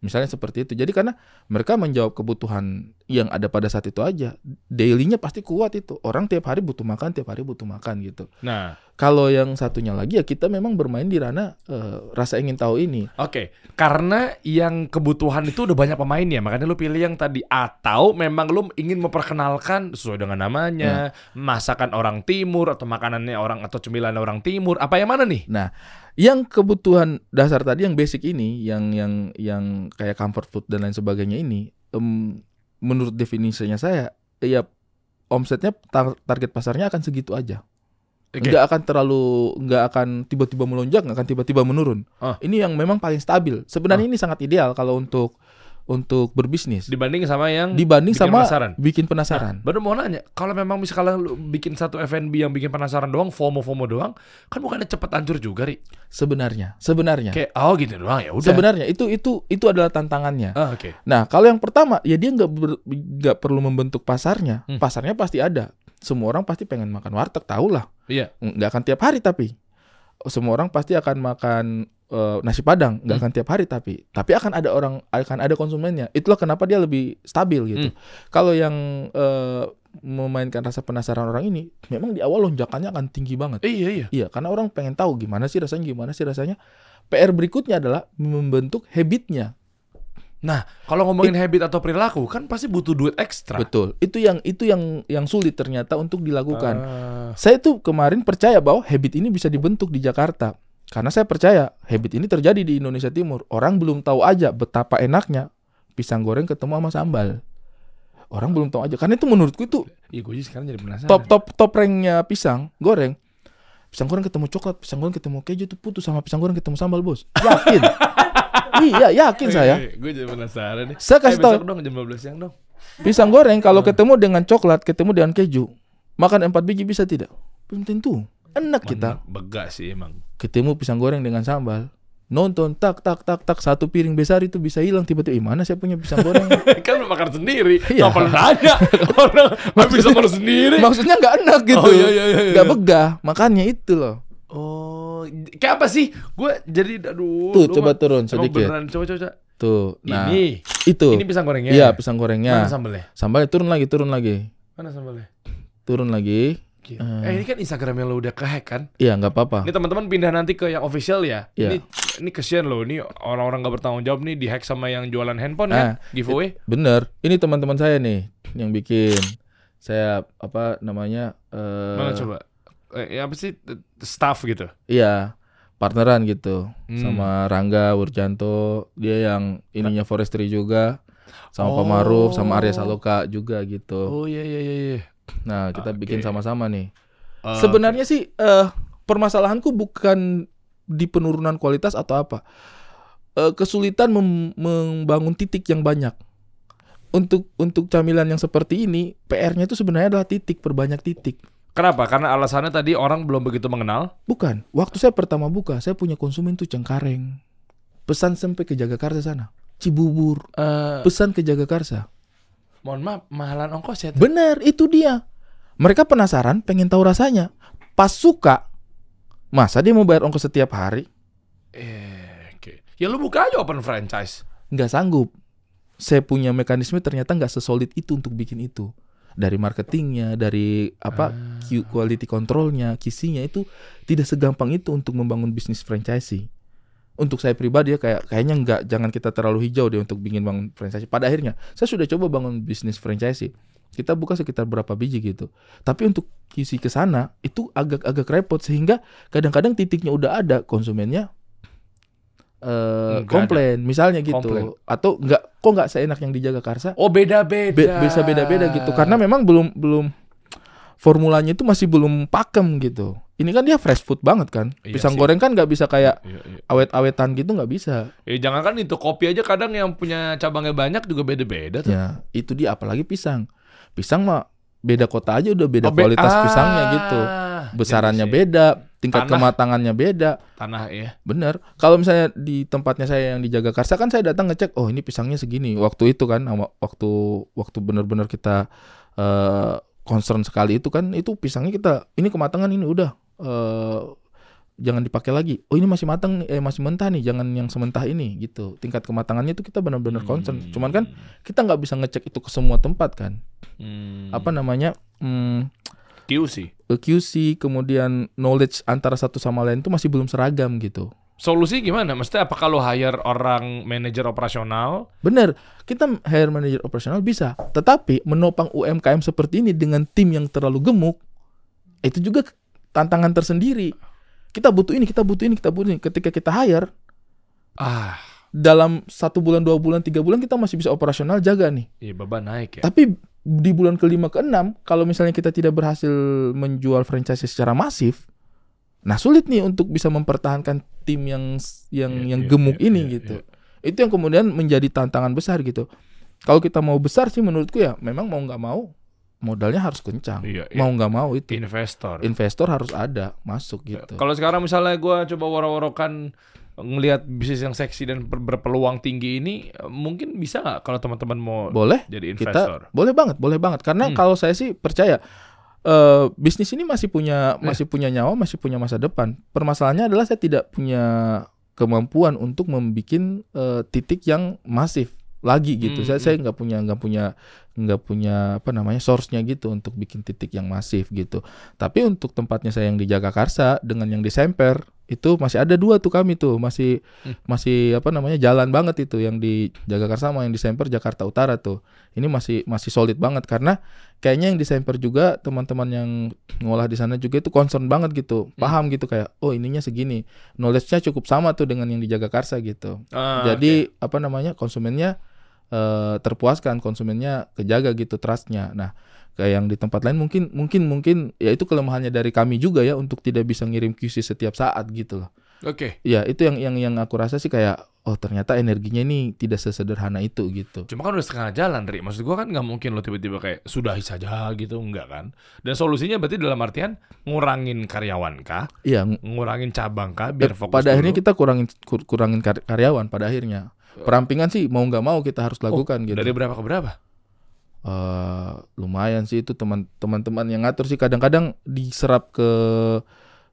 Speaker 2: Misalnya seperti itu. Jadi karena mereka menjawab kebutuhan yang ada pada saat itu aja. Dailynya pasti kuat itu. Orang tiap hari butuh makan, tiap hari butuh makan gitu.
Speaker 1: Nah,
Speaker 2: Kalau yang satunya lagi ya kita memang bermain di ranah eh, rasa ingin tahu ini.
Speaker 1: oke. Karena yang kebutuhan itu udah banyak pemainnya, makanya lu pilih yang tadi atau memang lu ingin memperkenalkan sesuai dengan namanya, masakan orang timur atau makanannya orang atau cemilan orang timur. Apa yang mana nih?
Speaker 2: Nah, yang kebutuhan dasar tadi yang basic ini, yang yang yang kayak comfort food dan lain sebagainya ini, em, menurut definisinya saya, ya omsetnya tar- target pasarnya akan segitu aja.
Speaker 1: Oke.
Speaker 2: Nggak akan terlalu, nggak akan tiba-tiba melonjak, nggak akan tiba-tiba menurun.
Speaker 1: Ah.
Speaker 2: Ini yang memang paling stabil. Sebenarnya ini sangat ideal kalau untuk untuk berbisnis
Speaker 1: Dibanding sama yang
Speaker 2: dibanding
Speaker 1: bikin
Speaker 2: sama
Speaker 1: penasaran.
Speaker 2: bikin penasaran.
Speaker 1: Baru mau nanya, kalau memang misalnya lu bikin satu F&B yang bikin penasaran doang, FOMO-FOMO doang, kan bukannya cepet hancur juga, Ri?
Speaker 2: Sebenarnya, sebenarnya,
Speaker 1: Kayak, oh gitu doang ya udah.
Speaker 2: sebenarnya itu itu itu adalah tantangannya.
Speaker 1: Ah, oke.
Speaker 2: Nah, kalau yang pertama, ya dia nggak nggak perlu membentuk pasarnya.
Speaker 1: Hmm.
Speaker 2: Pasarnya pasti ada. Semua orang pasti pengen makan warteg, tahu lah.
Speaker 1: Iya.
Speaker 2: Nggak akan tiap hari tapi. Semua orang pasti akan makan eh, nasi padang, nggak
Speaker 1: Hmm.
Speaker 2: akan tiap hari tapi. Tapi akan ada orang, akan ada konsumennya. Itulah kenapa dia lebih stabil gitu.
Speaker 1: Hmm.
Speaker 2: Kalau yang eh, memainkan rasa penasaran orang ini, memang di awal lonjakannya akan tinggi banget.
Speaker 1: Iya, iya.
Speaker 2: Iya, karena orang pengen tahu gimana sih rasanya, gimana sih rasanya. PR berikutnya adalah membentuk habitnya.
Speaker 1: Nah, kalau ngomongin habit atau perilaku kan pasti butuh duit ekstra.
Speaker 2: Betul. Itu yang itu yang yang sulit ternyata untuk dilakukan.
Speaker 1: Ah,
Speaker 2: Saya tuh kemarin percaya bahwa habit ini bisa dibentuk di Jakarta. Karena saya percaya habit ini terjadi di Indonesia Timur. Orang belum tahu aja betapa enaknya pisang goreng ketemu sama sambal. Orang belum tahu aja. Karena itu menurutku itu
Speaker 1: iya gue sekarang jadi penasaran.
Speaker 2: top top top ranknya pisang goreng. Pisang goreng ketemu coklat, pisang goreng ketemu keju itu putus sama pisang goreng ketemu sambal, Bos. Yakin. iya, yakin saya.
Speaker 1: Gue jadi penasaran nih.
Speaker 2: Saya kasih
Speaker 1: Eh,
Speaker 2: tahu.
Speaker 1: dong jam 12 siang dong.
Speaker 2: Pisang goreng kalau ketemu dengan coklat, ketemu dengan keju, makan empat biji bisa tidak? Belum tentu. Enak kita.
Speaker 1: Mana Begak sih emang.
Speaker 2: Ketemu pisang goreng dengan sambal, nonton tak tak tak tak satu piring besar itu bisa hilang tiba-tiba. "Ih, mana saya punya pisang goreng?
Speaker 1: kan lu makan sendiri.
Speaker 2: Iya.
Speaker 1: Kapan nanya? Orang habis makan sendiri.
Speaker 2: Maksudnya nggak enak gitu.
Speaker 1: Oh, iya, iya, iya, iya.
Speaker 2: Nggak begah. Makanya itu loh.
Speaker 1: Oh, kayak apa sih? Gue jadi aduh.
Speaker 2: Tuh, coba
Speaker 1: mah-
Speaker 2: turun sedikit.
Speaker 1: beneran, coba coba. coba.
Speaker 2: Tuh. Nah,
Speaker 1: ini,
Speaker 2: itu.
Speaker 1: ini pisang gorengnya.
Speaker 2: Iya, pisang
Speaker 1: Mana
Speaker 2: gorengnya.
Speaker 1: sambelnya?
Speaker 2: Sambalnya turun lagi, turun lagi.
Speaker 1: Mana sambelnya?
Speaker 2: Turun lagi.
Speaker 1: Gila. Eh, ini kan Instagram yang lo udah kehack kan?
Speaker 2: Iya, nggak apa-apa.
Speaker 1: Ini teman-teman pindah nanti ke yang official ya.
Speaker 2: Iya.
Speaker 1: Ini ini kesian loh. Ini orang-orang gak bertanggung jawab nih dihack sama yang jualan handphone kan,
Speaker 2: Ah,
Speaker 1: giveaway.
Speaker 2: Bener. Ini teman-teman saya nih yang bikin. Saya apa namanya? eh,
Speaker 1: Mana coba? Eh, apa sih staff gitu?
Speaker 2: Iya, partneran gitu.
Speaker 1: Hmm.
Speaker 2: Sama Rangga Wurjanto, dia yang ininya forestry juga. Sama Pak
Speaker 1: Oh.
Speaker 2: Maruf, sama Arya Saloka juga gitu.
Speaker 1: Oh iya iya iya iya.
Speaker 2: Nah, kita
Speaker 1: Oke.
Speaker 2: bikin sama-sama nih.
Speaker 1: Eh,
Speaker 2: Sebenarnya sih eh permasalahanku bukan di penurunan kualitas atau apa. Eh, kesulitan mem- membangun titik yang banyak. Untuk untuk camilan yang seperti ini, PR-nya itu sebenarnya adalah titik, perbanyak titik.
Speaker 1: Kenapa? Karena alasannya tadi orang belum begitu mengenal.
Speaker 2: Bukan. Waktu saya pertama buka, saya punya konsumen tuh Cengkareng. Pesan sampai ke Jagakarsa sana. Cibubur.
Speaker 1: Eh,
Speaker 2: Pesan ke Jagakarsa.
Speaker 1: Mohon maaf, mahalan ongkos ya.
Speaker 2: Benar, itu dia. Mereka penasaran, pengen tahu rasanya. Pas suka, masa dia mau bayar ongkos setiap hari?
Speaker 1: Eh, oke. Ya lu buka aja open franchise.
Speaker 2: nggak sanggup. Saya punya mekanisme ternyata nggak sesolid itu untuk bikin itu. Dari marketingnya, dari apa Q- quality controlnya, kisinya itu tidak segampang itu untuk membangun bisnis franchise. Untuk saya pribadi ya kayak kayaknya nggak jangan kita terlalu hijau deh untuk bikin bangun franchise. Pada akhirnya saya sudah coba bangun bisnis franchise. Kita buka sekitar berapa biji gitu. Tapi untuk kisi ke sana itu agak-agak repot sehingga kadang-kadang titiknya udah ada konsumennya eh
Speaker 1: Nggak
Speaker 2: komplain misalnya gitu
Speaker 1: Komplain.
Speaker 2: atau nggak kok nggak seenak yang di Jagakarsa
Speaker 1: Oh beda-beda.
Speaker 2: Be- bisa beda-beda gitu karena memang belum belum formulanya itu masih belum pakem gitu ini kan dia fresh food banget kan
Speaker 1: Iya
Speaker 2: pisang
Speaker 1: sih.
Speaker 2: goreng kan nggak bisa kayak
Speaker 1: Iya, iya.
Speaker 2: awet-awetan gitu nggak bisa
Speaker 1: Ya jangan kan itu kopi aja kadang yang punya cabangnya banyak juga beda-beda tuh.
Speaker 2: ya itu dia apalagi pisang pisang mah beda kota aja udah beda
Speaker 1: Oh, be-
Speaker 2: kualitas
Speaker 1: ah,
Speaker 2: pisangnya gitu besarannya beda tingkat
Speaker 1: Tanah.
Speaker 2: kematangannya beda
Speaker 1: Tanah ya.
Speaker 2: Bener. Kalau misalnya di tempatnya saya yang di Jagakarsa kan saya datang ngecek, oh ini pisangnya segini. Waktu itu kan, sama- waktu waktu benar-benar kita eh concern sekali itu kan, itu pisangnya kita ini kematangan ini udah eh jangan dipakai lagi. Oh ini masih matang, eh masih mentah nih, jangan yang sementah ini gitu. Tingkat kematangannya itu kita benar-benar concern. Cuman kan kita nggak bisa ngecek itu ke semua tempat kan.
Speaker 1: Hmm.
Speaker 2: Apa namanya? Hmm,
Speaker 1: QC.
Speaker 2: QC kemudian knowledge antara satu sama lain itu masih belum seragam gitu.
Speaker 1: Solusi gimana? Maksudnya apa kalau hire orang manajer operasional?
Speaker 2: Bener, kita hire manager operasional bisa, tetapi menopang UMKM seperti ini dengan tim yang terlalu gemuk, itu juga tantangan tersendiri. Kita butuh ini, kita butuh ini, kita butuh ini. Ketika kita hire,
Speaker 1: Ah,
Speaker 2: dalam satu bulan, dua bulan, tiga bulan kita masih bisa operasional jaga nih.
Speaker 1: iya beban naik ya.
Speaker 2: Tapi di bulan kelima keenam, kalau misalnya kita tidak berhasil menjual franchise secara masif, nah sulit nih untuk bisa mempertahankan tim yang yang
Speaker 1: Iya,
Speaker 2: yang
Speaker 1: iya,
Speaker 2: gemuk
Speaker 1: iya,
Speaker 2: ini
Speaker 1: iya,
Speaker 2: gitu. Itu yang kemudian menjadi tantangan besar gitu. Kalau kita mau besar sih menurutku ya memang mau nggak mau modalnya harus kencang.
Speaker 1: Iya, iya.
Speaker 2: Mau nggak mau itu
Speaker 1: Investor.
Speaker 2: investor harus ada masuk gitu.
Speaker 1: Kalau sekarang misalnya gue coba waro-warokan ngelihat bisnis yang seksi dan ber- berpeluang tinggi ini, mungkin bisa nggak kalau teman-teman mau
Speaker 2: Boleh
Speaker 1: jadi
Speaker 2: kita
Speaker 1: investor?
Speaker 2: boleh banget, boleh banget karena
Speaker 1: Hmm.
Speaker 2: kalau saya sih percaya eh bisnis ini masih punya
Speaker 1: Iya.
Speaker 2: masih punya nyawa, masih punya masa depan. Permasalahannya adalah saya tidak punya kemampuan untuk membuat titik yang masif lagi gitu.
Speaker 1: Hmm,
Speaker 2: saya
Speaker 1: hmm.
Speaker 2: saya nggak punya nggak punya nggak punya apa namanya source-nya gitu untuk bikin titik yang masif gitu. Tapi untuk tempatnya saya yang di Jagakarsa dengan yang di Semper itu masih ada dua tuh kami tuh masih
Speaker 1: Hmm.
Speaker 2: masih apa namanya jalan banget itu yang di Jagakarsa sama yang di Semper Jakarta Utara tuh. Ini masih masih solid banget karena kayaknya yang di Semper juga teman-teman yang ngolah di sana juga itu concern banget gitu.
Speaker 1: Hmm.
Speaker 2: Paham gitu kayak oh ininya segini. Knowledge-nya cukup sama tuh dengan yang di Jagakarsa gitu.
Speaker 1: Ah,
Speaker 2: Jadi apa namanya konsumennya eh, terpuaskan, konsumennya kejaga gitu trustnya. Nah kayak yang di tempat lain mungkin mungkin mungkin ya itu kelemahannya dari kami juga ya untuk tidak bisa ngirim QC setiap saat gitu loh.
Speaker 1: Oke.
Speaker 2: Ya itu yang yang yang aku rasa sih kayak oh ternyata energinya ini tidak sesederhana itu gitu.
Speaker 1: Cuma kan udah setengah jalan, Ri. Maksud gua kan nggak mungkin lo tiba-tiba kayak sudahi saja gitu, enggak kan? Dan solusinya berarti dalam artian ngurangin karyawan kah?
Speaker 2: Iya. ng-
Speaker 1: Ngurangin cabang kah? Biar
Speaker 2: eh,
Speaker 1: fokus
Speaker 2: pada akhirnya
Speaker 1: dulu?
Speaker 2: kita kurangin kur- kurangin kar- karyawan pada akhirnya. Perampingan sih mau nggak mau kita harus lakukan gitu.
Speaker 1: Dari berapa ke berapa?
Speaker 2: Eh, lumayan sih itu teman teman-teman yang ngatur sih kadang-kadang diserap ke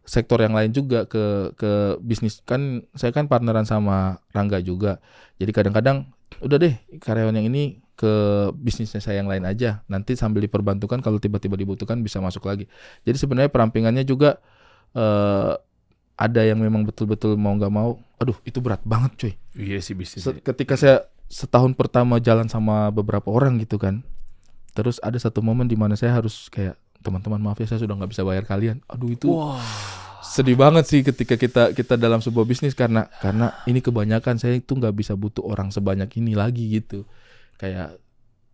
Speaker 2: sektor yang lain juga ke ke bisnis kan saya kan partneran sama Rangga juga. Jadi kadang-kadang udah deh karyawan yang ini ke bisnisnya saya yang lain aja. Nanti sambil diperbantukan kalau tiba-tiba dibutuhkan bisa masuk lagi. Jadi sebenarnya perampingannya juga eh ada yang memang betul-betul mau nggak mau. Aduh, itu berat banget cuy.
Speaker 1: Iya sih bisnis.
Speaker 2: Ketika saya setahun pertama jalan sama beberapa orang gitu kan terus ada satu momen di mana saya harus kayak teman-teman maaf ya saya sudah nggak bisa bayar kalian. Aduh itu
Speaker 1: Wah.
Speaker 2: sedih banget sih ketika kita kita dalam sebuah bisnis karena karena ini kebanyakan saya itu nggak bisa butuh orang sebanyak ini lagi gitu. Kayak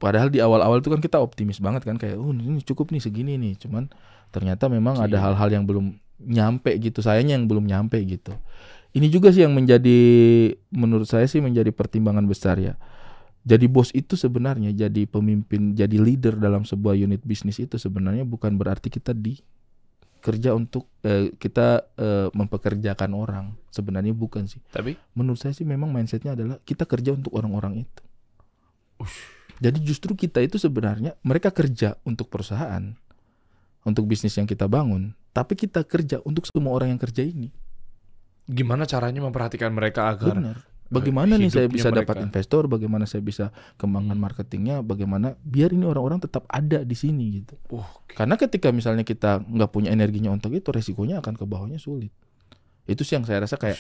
Speaker 2: padahal di awal-awal itu kan kita optimis banget kan kayak oh ini cukup nih segini nih. Cuman ternyata memang ada
Speaker 1: Iya.
Speaker 2: hal-hal yang belum nyampe gitu sayanya yang belum nyampe gitu. Ini juga sih yang menjadi menurut saya sih menjadi pertimbangan besar ya jadi bos itu sebenarnya jadi pemimpin jadi leader dalam sebuah unit bisnis itu sebenarnya bukan berarti kita di kerja untuk eh, kita eh, mempekerjakan orang. Sebenarnya bukan sih.
Speaker 1: Tapi?
Speaker 2: Menurut saya sih memang mindsetnya adalah kita kerja untuk orang-orang itu. Jadi justru kita itu sebenarnya mereka kerja untuk perusahaan untuk bisnis yang kita bangun tapi kita kerja untuk semua orang yang kerja ini.
Speaker 1: Gimana caranya memperhatikan mereka agar
Speaker 2: benar bagaimana nih saya bisa dapat
Speaker 1: mereka.
Speaker 2: investor bagaimana saya bisa kembangkan
Speaker 1: Hmm.
Speaker 2: marketingnya bagaimana biar ini orang-orang tetap ada di sini gitu
Speaker 1: Uh,
Speaker 2: Karena ketika misalnya kita nggak punya energinya untuk itu, resikonya akan ke bawahnya sulit. Itu sih yang saya rasa kayak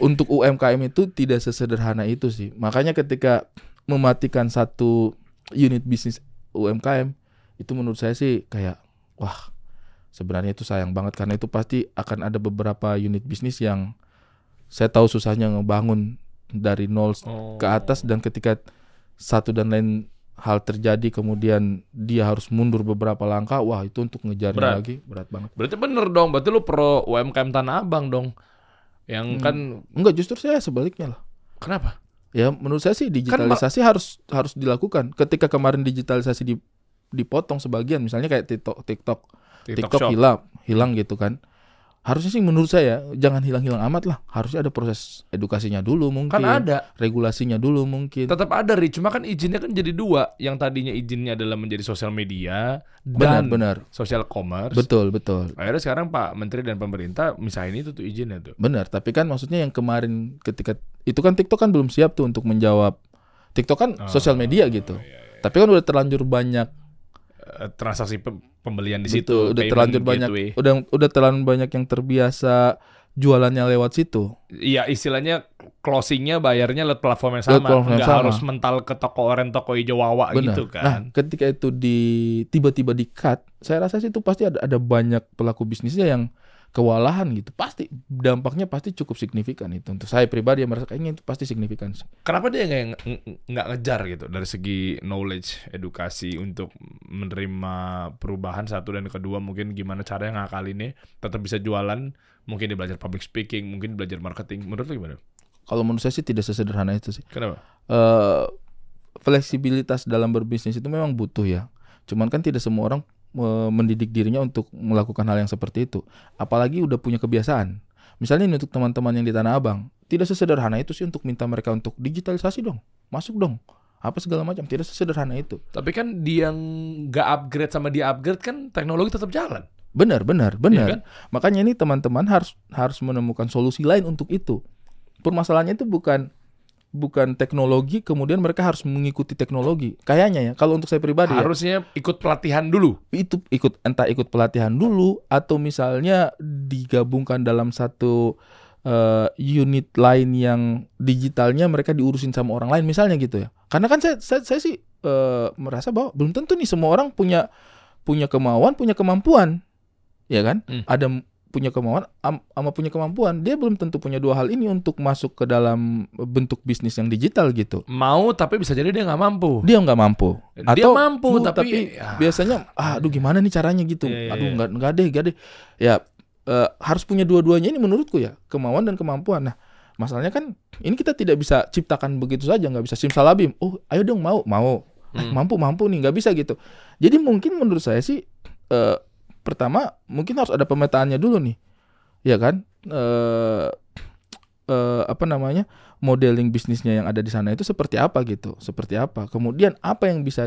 Speaker 2: untuk UMKM itu tidak sesederhana itu sih. Makanya ketika mematikan satu unit bisnis UMKM itu menurut saya sih kayak wah sebenarnya itu sayang banget karena itu pasti akan ada beberapa unit bisnis yang saya tahu susahnya ngebangun dari nol
Speaker 1: oh.
Speaker 2: ke atas dan ketika satu dan lain hal terjadi kemudian dia harus mundur beberapa langkah wah itu untuk
Speaker 1: Berat.
Speaker 2: lagi berat banget
Speaker 1: Berarti bener dong, berarti lu pro UMKM Tanah Abang dong. Yang
Speaker 2: Hmm.
Speaker 1: kan
Speaker 2: enggak justru saya sebaliknya lah
Speaker 1: kenapa?
Speaker 2: ya menurut saya sih digitalisasi harus harus dilakukan ketika kemarin digitalisasi di dipotong sebagian misalnya kayak TikTok TikTok TikTok,
Speaker 1: Shop.
Speaker 2: hilang hilang gitu kan harusnya sih menurut saya jangan hilang-hilang amat lah harusnya ada proses edukasinya dulu mungkin
Speaker 1: Kan ada,
Speaker 2: regulasinya dulu mungkin
Speaker 1: tetap ada Ri, cuma kan izinnya kan jadi dua. Yang tadinya izinnya adalah menjadi sosial media
Speaker 2: benar
Speaker 1: dan
Speaker 2: benar
Speaker 1: sosial commerce.
Speaker 2: betul betul
Speaker 1: Akhirnya sekarang Pak Menteri dan pemerintah misahin itu tuh izinnya tuh.
Speaker 2: Benar, tapi kan maksudnya yang kemarin ketika itu kan TikTok kan belum siap tuh untuk menjawab. TikTok kan
Speaker 1: Oh,
Speaker 2: sosial media gitu. Tapi kan udah terlanjur banyak
Speaker 1: transaksi pem- pembelian di
Speaker 2: Betul,
Speaker 1: situ,
Speaker 2: udah terlanjur banyak
Speaker 1: gateway.
Speaker 2: udah udah terlalu banyak yang terbiasa jualannya lewat situ.
Speaker 1: Iya istilahnya closingnya bayarnya lewat platform yang sama,
Speaker 2: platform yang
Speaker 1: nggak
Speaker 2: sama.
Speaker 1: harus mental ke toko oren, toko hijau wawa
Speaker 2: Benar.
Speaker 1: gitu
Speaker 2: Nah,
Speaker 1: kan.
Speaker 2: ketika itu di tiba-tiba di cut, saya rasa sih itu pasti ada ada banyak pelaku bisnisnya yang kewalahan gitu. Pasti dampaknya pasti cukup signifikan itu. Untuk saya pribadi yang merasa kayaknya itu pasti signifikan. sih.
Speaker 1: Kenapa dia nggak nggak ngejar gitu dari segi knowledge, edukasi untuk menerima perubahan satu dan kedua mungkin gimana cara yang ngakalinnya tetap bisa jualan, mungkin dia belajar public speaking, mungkin belajar marketing. Menurut lu gimana?
Speaker 2: Kalau menurut saya sih tidak sesederhana itu sih.
Speaker 1: Kenapa?
Speaker 2: eh fleksibilitas dalam berbisnis itu memang butuh ya. Cuman kan tidak semua orang mendidik dirinya untuk melakukan hal yang seperti itu. Apalagi udah punya kebiasaan. Misalnya ini untuk teman-teman yang di Tanah Abang, tidak sesederhana itu sih untuk minta mereka untuk digitalisasi dong, masuk dong, apa segala macam. Tidak sesederhana itu.
Speaker 1: Tapi kan dia nggak upgrade sama dia upgrade kan teknologi tetap jalan.
Speaker 2: Benar, benar,
Speaker 1: Iya
Speaker 2: benar.
Speaker 1: kan?
Speaker 2: Makanya ini teman-teman harus harus menemukan solusi lain untuk itu. Permasalahannya itu bukan bukan teknologi, kemudian mereka harus mengikuti teknologi. Kayaknya ya, kalau untuk saya pribadi ya,
Speaker 1: Harusnya ikut pelatihan dulu.
Speaker 2: itu ikut entah ikut pelatihan dulu atau misalnya digabungkan dalam satu eh, unit lain yang digitalnya mereka diurusin sama orang lain misalnya gitu ya karena kan saya saya, saya sih eh, merasa bahwa belum tentu nih semua orang punya punya kemauan punya kemampuan ya kan
Speaker 1: Hmm.
Speaker 2: ada punya kemauan am- sama punya kemampuan dia belum tentu punya dua hal ini untuk masuk ke dalam bentuk bisnis yang digital gitu.
Speaker 1: Mau tapi bisa jadi dia nggak mampu.
Speaker 2: dia nggak mampu.
Speaker 1: Dia mampu,
Speaker 2: "Bu,
Speaker 1: tapi- ya."
Speaker 2: biasanya ah, aduh gimana nih caranya? gitu.
Speaker 1: Iya, iya,
Speaker 2: aduh nggak nggak deh nggak deh. Ya eh, harus punya dua-duanya ini menurutku ya kemauan dan kemampuan. Nah masalahnya kan ini kita tidak bisa ciptakan begitu saja nggak bisa. Simsalabim oh ayo dong mau mau.
Speaker 1: Hmm.
Speaker 2: mampu mampu nih nggak bisa gitu. Jadi mungkin menurut saya sih eh, pertama mungkin harus ada pemetaannya dulu nih ya kan eh eh, apa namanya modeling bisnisnya yang ada di sana itu seperti apa gitu seperti apa kemudian apa yang bisa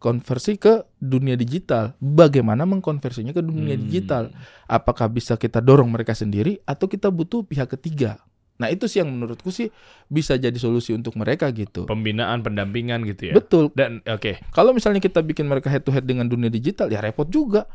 Speaker 2: konversi ke dunia digital. Bagaimana mengkonversinya ke dunia
Speaker 1: Hmm.
Speaker 2: digital? Apakah bisa kita dorong mereka sendiri atau kita butuh pihak ketiga? Nah, itu sih yang menurutku sih bisa jadi solusi untuk mereka gitu.
Speaker 1: Pembinaan, pendampingan gitu ya.
Speaker 2: Betul.
Speaker 1: Dan oke,
Speaker 2: Kalau misalnya kita bikin mereka head to head dengan dunia digital, ya repot juga.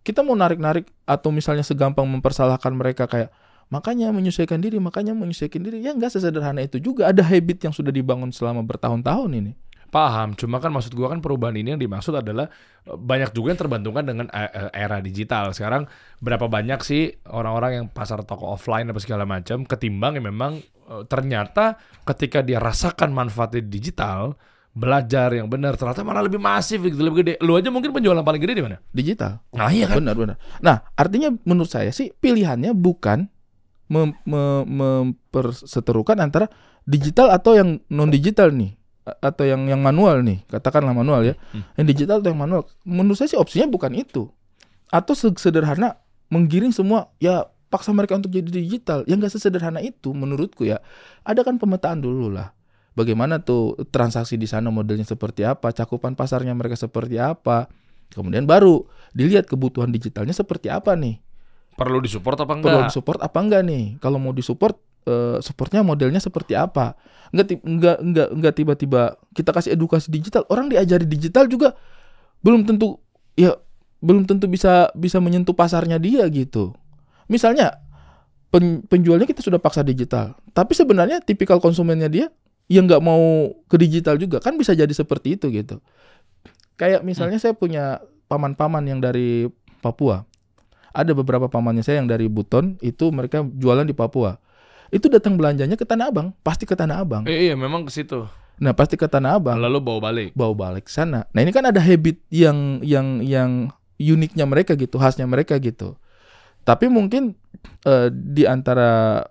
Speaker 2: Kita mau narik-narik atau misalnya segampang mempersalahkan mereka kayak makanya menyesuaikan diri, makanya menyesuaikan diri. Ya nggak sesederhana itu juga. Ada habit yang sudah dibangun selama bertahun-tahun ini.
Speaker 1: paham. Cuma kan maksud gua kan perubahan ini yang dimaksud adalah eh, banyak juga yang terbantungkan dengan eh, eh, era digital. Sekarang berapa banyak sih orang-orang yang pasar toko offline apa segala macam ketimbang yang memang ternyata ketika dia rasakan manfaatnya di digital, belajar yang benar ternyata malah lebih masif gitu, lebih gede. Lu aja mungkin penjualan paling gede di mana?
Speaker 2: Digital.
Speaker 1: Nah, iya kan?
Speaker 2: Benar, benar. Nah, artinya menurut saya sih pilihannya bukan mem- me- memperseterukan antara digital atau yang non digital nih atau yang yang manual nih katakanlah manual ya
Speaker 1: Hmm.
Speaker 2: yang digital atau yang manual menurut saya sih opsinya bukan itu atau se- sederhana menggiring semua ya paksa mereka untuk jadi digital yang nggak sesederhana itu menurutku ya ada kan pemetaan dulu lah bagaimana tuh transaksi di sana modelnya seperti apa cakupan pasarnya mereka seperti apa. Kemudian baru dilihat kebutuhan digitalnya seperti apa nih.
Speaker 1: Perlu disupport apa
Speaker 2: perlu
Speaker 1: enggak?
Speaker 2: disupport apa enggak nih? Kalau mau disupport eh, supportnya modelnya seperti apa? Enggak enggak enggak enggak tiba-tiba kita kasih edukasi digital orang diajari digital juga belum tentu ya belum tentu bisa bisa menyentuh pasarnya dia gitu. Misalnya pen- penjualnya kita sudah paksa digital tapi sebenarnya tipikal konsumennya dia yang nggak mau ke digital juga kan bisa jadi seperti itu gitu. Kayak misalnya saya punya paman-paman yang dari Papua. Ada beberapa pamannya saya yang dari Buton itu mereka jualan di Papua. Itu datang belanjanya ke Tanah Abang pasti ke Tanah Abang.
Speaker 1: Eh, iya, memang ke situ.
Speaker 2: nah pasti ke Tanah Abang.
Speaker 1: Lalu bawa balik.
Speaker 2: bawa balik sana. Nah ini kan ada habit yang yang yang uniknya mereka gitu khasnya mereka gitu. Tapi mungkin eh, di antara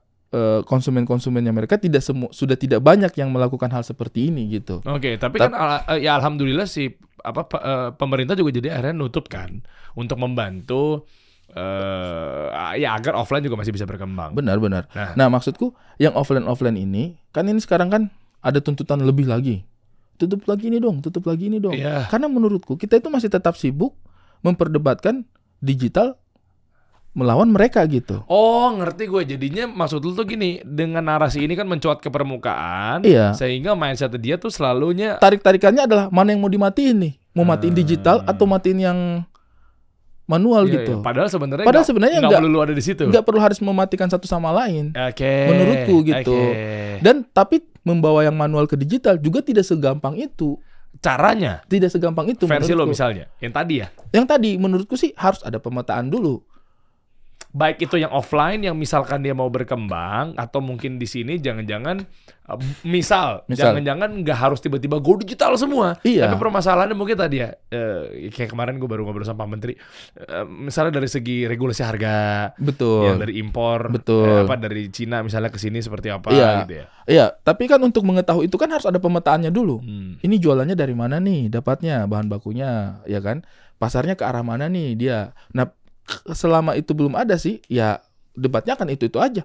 Speaker 2: konsumen-konsumennya mereka tidak semua sudah tidak banyak yang melakukan hal seperti ini gitu
Speaker 1: Oke, tapi kan ala- eh, ya alhamdulillah sih apa eh, pemerintah juga jadi akhirnya nutup kan untuk membantu eh ya agar offline juga masih bisa berkembang.
Speaker 2: benar-benar
Speaker 1: Nah.
Speaker 2: Nah, maksudku yang offline offline ini kan ini sekarang kan ada tuntutan lebih lagi. Tutup lagi ini dong, tutup lagi ini dong.
Speaker 1: Iya.
Speaker 2: Karena menurutku kita itu masih tetap sibuk memperdebatkan digital melawan mereka gitu.
Speaker 1: Oh, ngerti gue. Jadinya maksud lu tuh gini, dengan narasi ini kan mencuat ke permukaan,
Speaker 2: Iya.
Speaker 1: sehingga mindset dia tuh selalunya
Speaker 2: Tarik-tarikannya adalah mana yang mau dimatiin nih? Mau matiin digital atau matiin yang manual
Speaker 1: Iya,
Speaker 2: gitu.
Speaker 1: iya. Padahal sebenarnya
Speaker 2: Padahal sebenarnya
Speaker 1: nggak
Speaker 2: nggak-
Speaker 1: perlu lu ada di situ.
Speaker 2: Nggak perlu harus mematikan satu sama lain.
Speaker 1: Oke.
Speaker 2: Menurutku gitu.
Speaker 1: oke.
Speaker 2: Dan tapi membawa yang manual ke digital juga tidak segampang itu.
Speaker 1: Caranya
Speaker 2: Tidak segampang itu
Speaker 1: versi lo misalnya, yang tadi ya.
Speaker 2: Yang tadi menurutku sih harus ada pemetaan dulu.
Speaker 1: Baik itu yang offline yang misalkan dia mau berkembang atau mungkin di sini jangan-jangan uh, misal,
Speaker 2: Misal.
Speaker 1: jangan-jangan nggak harus tiba-tiba go digital semua.
Speaker 2: Iya.
Speaker 1: Tapi permasalahannya mungkin tadi ya eh, kayak kemarin gue baru ngobrol sama Pak Menteri eh, misalnya dari segi regulasi harga
Speaker 2: Betul.
Speaker 1: yang dari impor
Speaker 2: Betul.
Speaker 1: eh, apa dari Cina misalnya ke sini seperti apa
Speaker 2: Iya.
Speaker 1: gitu ya.
Speaker 2: Iya, tapi kan untuk mengetahui itu kan harus ada pemetaannya dulu.
Speaker 1: Hmm.
Speaker 2: Ini jualannya dari mana nih? Dapatnya bahan bakunya, ya kan? Pasarnya ke arah mana nih dia? Nah, selama itu belum ada sih, ya debatnya akan itu-itu aja.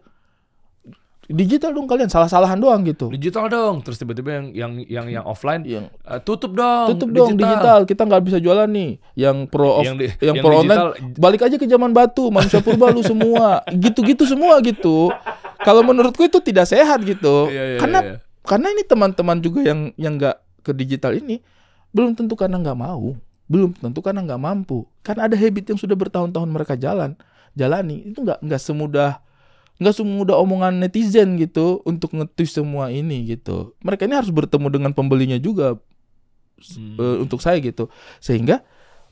Speaker 2: Digital dong kalian, salah-salahan doang gitu.
Speaker 1: Digital dong, terus tiba-tiba yang yang yang yang offline
Speaker 2: Yang
Speaker 1: eh, tutup dong.
Speaker 2: tutup dong digital, kita nggak bisa jualan nih. Yang pro off,
Speaker 1: Yang di-
Speaker 2: yang,
Speaker 1: yang
Speaker 2: pro
Speaker 1: digital-
Speaker 2: online, balik aja ke zaman batu, manusia purba lu semua, gitu-gitu semua gitu. Kalau menurutku itu tidak sehat gitu.
Speaker 1: Iya, iya,
Speaker 2: karena
Speaker 1: iya.
Speaker 2: karena ini teman-teman juga yang yang nggak ke digital ini belum tentu karena nggak mau, belum tentu karena nggak mampu. Kan ada habit yang sudah bertahun-tahun mereka jalan, jalani itu nggak nggak semudah nggak semudah omongan netizen gitu untuk ngetwist semua ini gitu. Mereka ini harus bertemu dengan pembelinya juga
Speaker 1: Hmm.
Speaker 2: eh, untuk saya gitu. Sehingga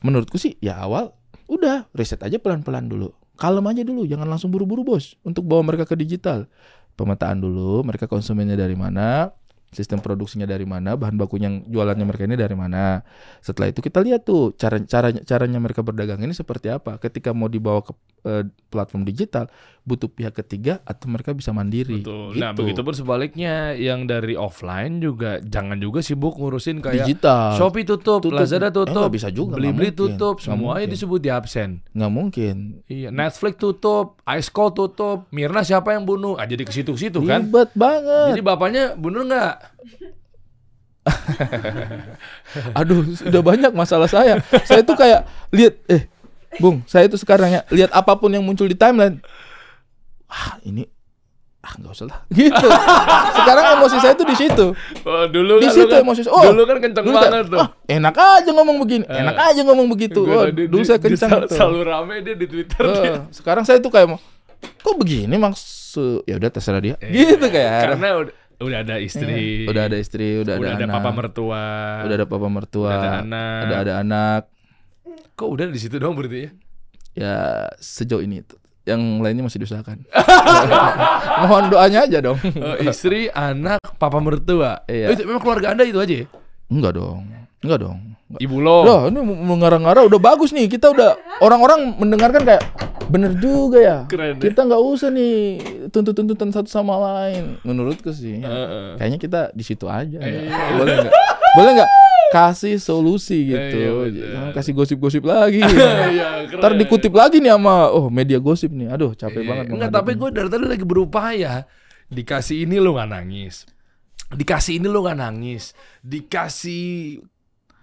Speaker 2: menurutku sih ya awal udah riset aja pelan-pelan dulu. Kalem aja dulu, jangan langsung buru-buru bos untuk bawa mereka ke digital. Pemetaan dulu, mereka konsumennya dari mana, sistem produksinya dari mana, bahan bakunya yang jualannya mereka ini dari mana. Setelah itu kita lihat tuh cara caranya caranya mereka berdagang ini seperti apa. Ketika mau dibawa ke eh, platform digital, butuh pihak ketiga atau mereka bisa mandiri.
Speaker 1: Betul.
Speaker 2: Gitu.
Speaker 1: Nah, begitu pun sebaliknya yang dari offline juga jangan juga sibuk ngurusin kayak
Speaker 2: digital.
Speaker 1: Shopee tutup,
Speaker 2: Tutup.
Speaker 1: Lazada
Speaker 2: Eh,
Speaker 1: tutup,
Speaker 2: nggak bisa juga, mungkin.
Speaker 1: tutup, semuanya disebut di absen.
Speaker 2: nggak mungkin.
Speaker 1: Iya, Netflix tutup, Ice Cold tutup, Mirna siapa yang bunuh? Ah, jadi ke situ-situ kan?
Speaker 2: Ribet banget.
Speaker 1: Jadi bapaknya bunuh nggak?
Speaker 2: Aduh, sudah banyak masalah saya. Saya tuh kayak lihat eh Bung, saya tuh sekarang ya lihat apa pun yang muncul di timeline. Ah, ini ah nggak usah lah. Gitu. Sekarang emosi saya tuh di situ.
Speaker 1: Oh, dulu
Speaker 2: Di
Speaker 1: kan
Speaker 2: situ
Speaker 1: kan,
Speaker 2: emosi. Oh,
Speaker 1: dulu kan kenceng
Speaker 2: dulu
Speaker 1: banget tuh.
Speaker 2: "Ah, enak aja ngomong begini, enak aja ngomong begitu. Oh,
Speaker 1: dia-
Speaker 2: dulu
Speaker 1: dia-
Speaker 2: saya kencang tuh.
Speaker 1: Selalu rame dia di Twitter.
Speaker 2: Eh,
Speaker 1: dia.
Speaker 2: sekarang saya tuh kayak mau kok begini maksud ya udah terserah dia. gitu kayak.
Speaker 1: Karena udah, udah ada istri.
Speaker 2: Udah ada istri, udah,
Speaker 1: udah
Speaker 2: ada,
Speaker 1: ada
Speaker 2: anak,
Speaker 1: papa mertua.
Speaker 2: udah ada papa mertua,
Speaker 1: Udah ada anak.
Speaker 2: ada ada anak.
Speaker 1: Kok udah di situ doang berarti ya?
Speaker 2: Ya sejauh ini itu. Yang lainnya masih diusahakan. Mohon doanya aja dong.
Speaker 1: Oh, istri, anak, papa mertua.
Speaker 2: Iya.
Speaker 1: Oh, itu memang keluarga Anda itu aja ya?
Speaker 2: Enggak dong. Enggak dong. Enggak.
Speaker 1: Ibu lo.
Speaker 2: Loh, ini mau ngarang-ngarang udah bagus nih. Kita udah orang-orang mendengarkan kayak bener juga ya.
Speaker 1: Keren ya.
Speaker 2: Kita nggak usah nih tuntut-tuntutan satu sama lain. Menurutku sih. ya.
Speaker 1: Heeh.
Speaker 2: Kayaknya kita di situ aja. ya.
Speaker 1: Iya.
Speaker 2: Boleh nggak? Boleh nggak? Kasih solusi gitu.
Speaker 1: Iya, betul.
Speaker 2: Jangan kasih gosip-gosip lagi.
Speaker 1: Iya, keren.
Speaker 2: Ntar dikutip lagi nih sama oh media gosip nih. Aduh capek
Speaker 1: Iya.
Speaker 2: banget.
Speaker 1: Enggak, tapi gue dari tadi lagi berupaya. Dikasih ini lo nggak nangis. Dikasih ini lo nggak nangis. Dikasih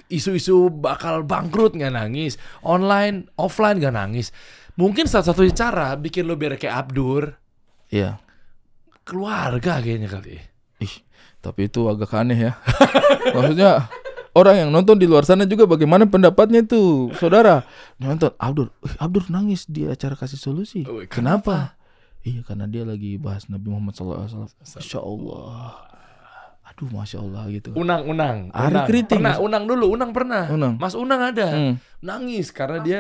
Speaker 1: isu-isu bakal bangkrut nggak nangis. Online, offline nggak nangis. Mungkin satu-satunya cara bikin lo biar kayak Abdur.
Speaker 2: Iya.
Speaker 1: Keluarga kayaknya kali.
Speaker 2: Ih, tapi itu agak aneh ya. Maksudnya orang yang nonton di luar sana juga bagaimana pendapatnya itu, saudara? Nonton Abdur, "Ih, Abdur nangis di acara kasih solusi.
Speaker 1: Oh,
Speaker 2: kenapa? Iya karena dia lagi bahas Nabi Muhammad SAW. Masya Allah. Aduh, masya Allah gitu.
Speaker 1: Unang, Unang.
Speaker 2: Ari
Speaker 1: Unang.
Speaker 2: Kriting.
Speaker 1: Pernah, Unang dulu, Unang pernah.
Speaker 2: Unang.
Speaker 1: Mas Unang ada.
Speaker 2: Hmm.
Speaker 1: Nangis karena dia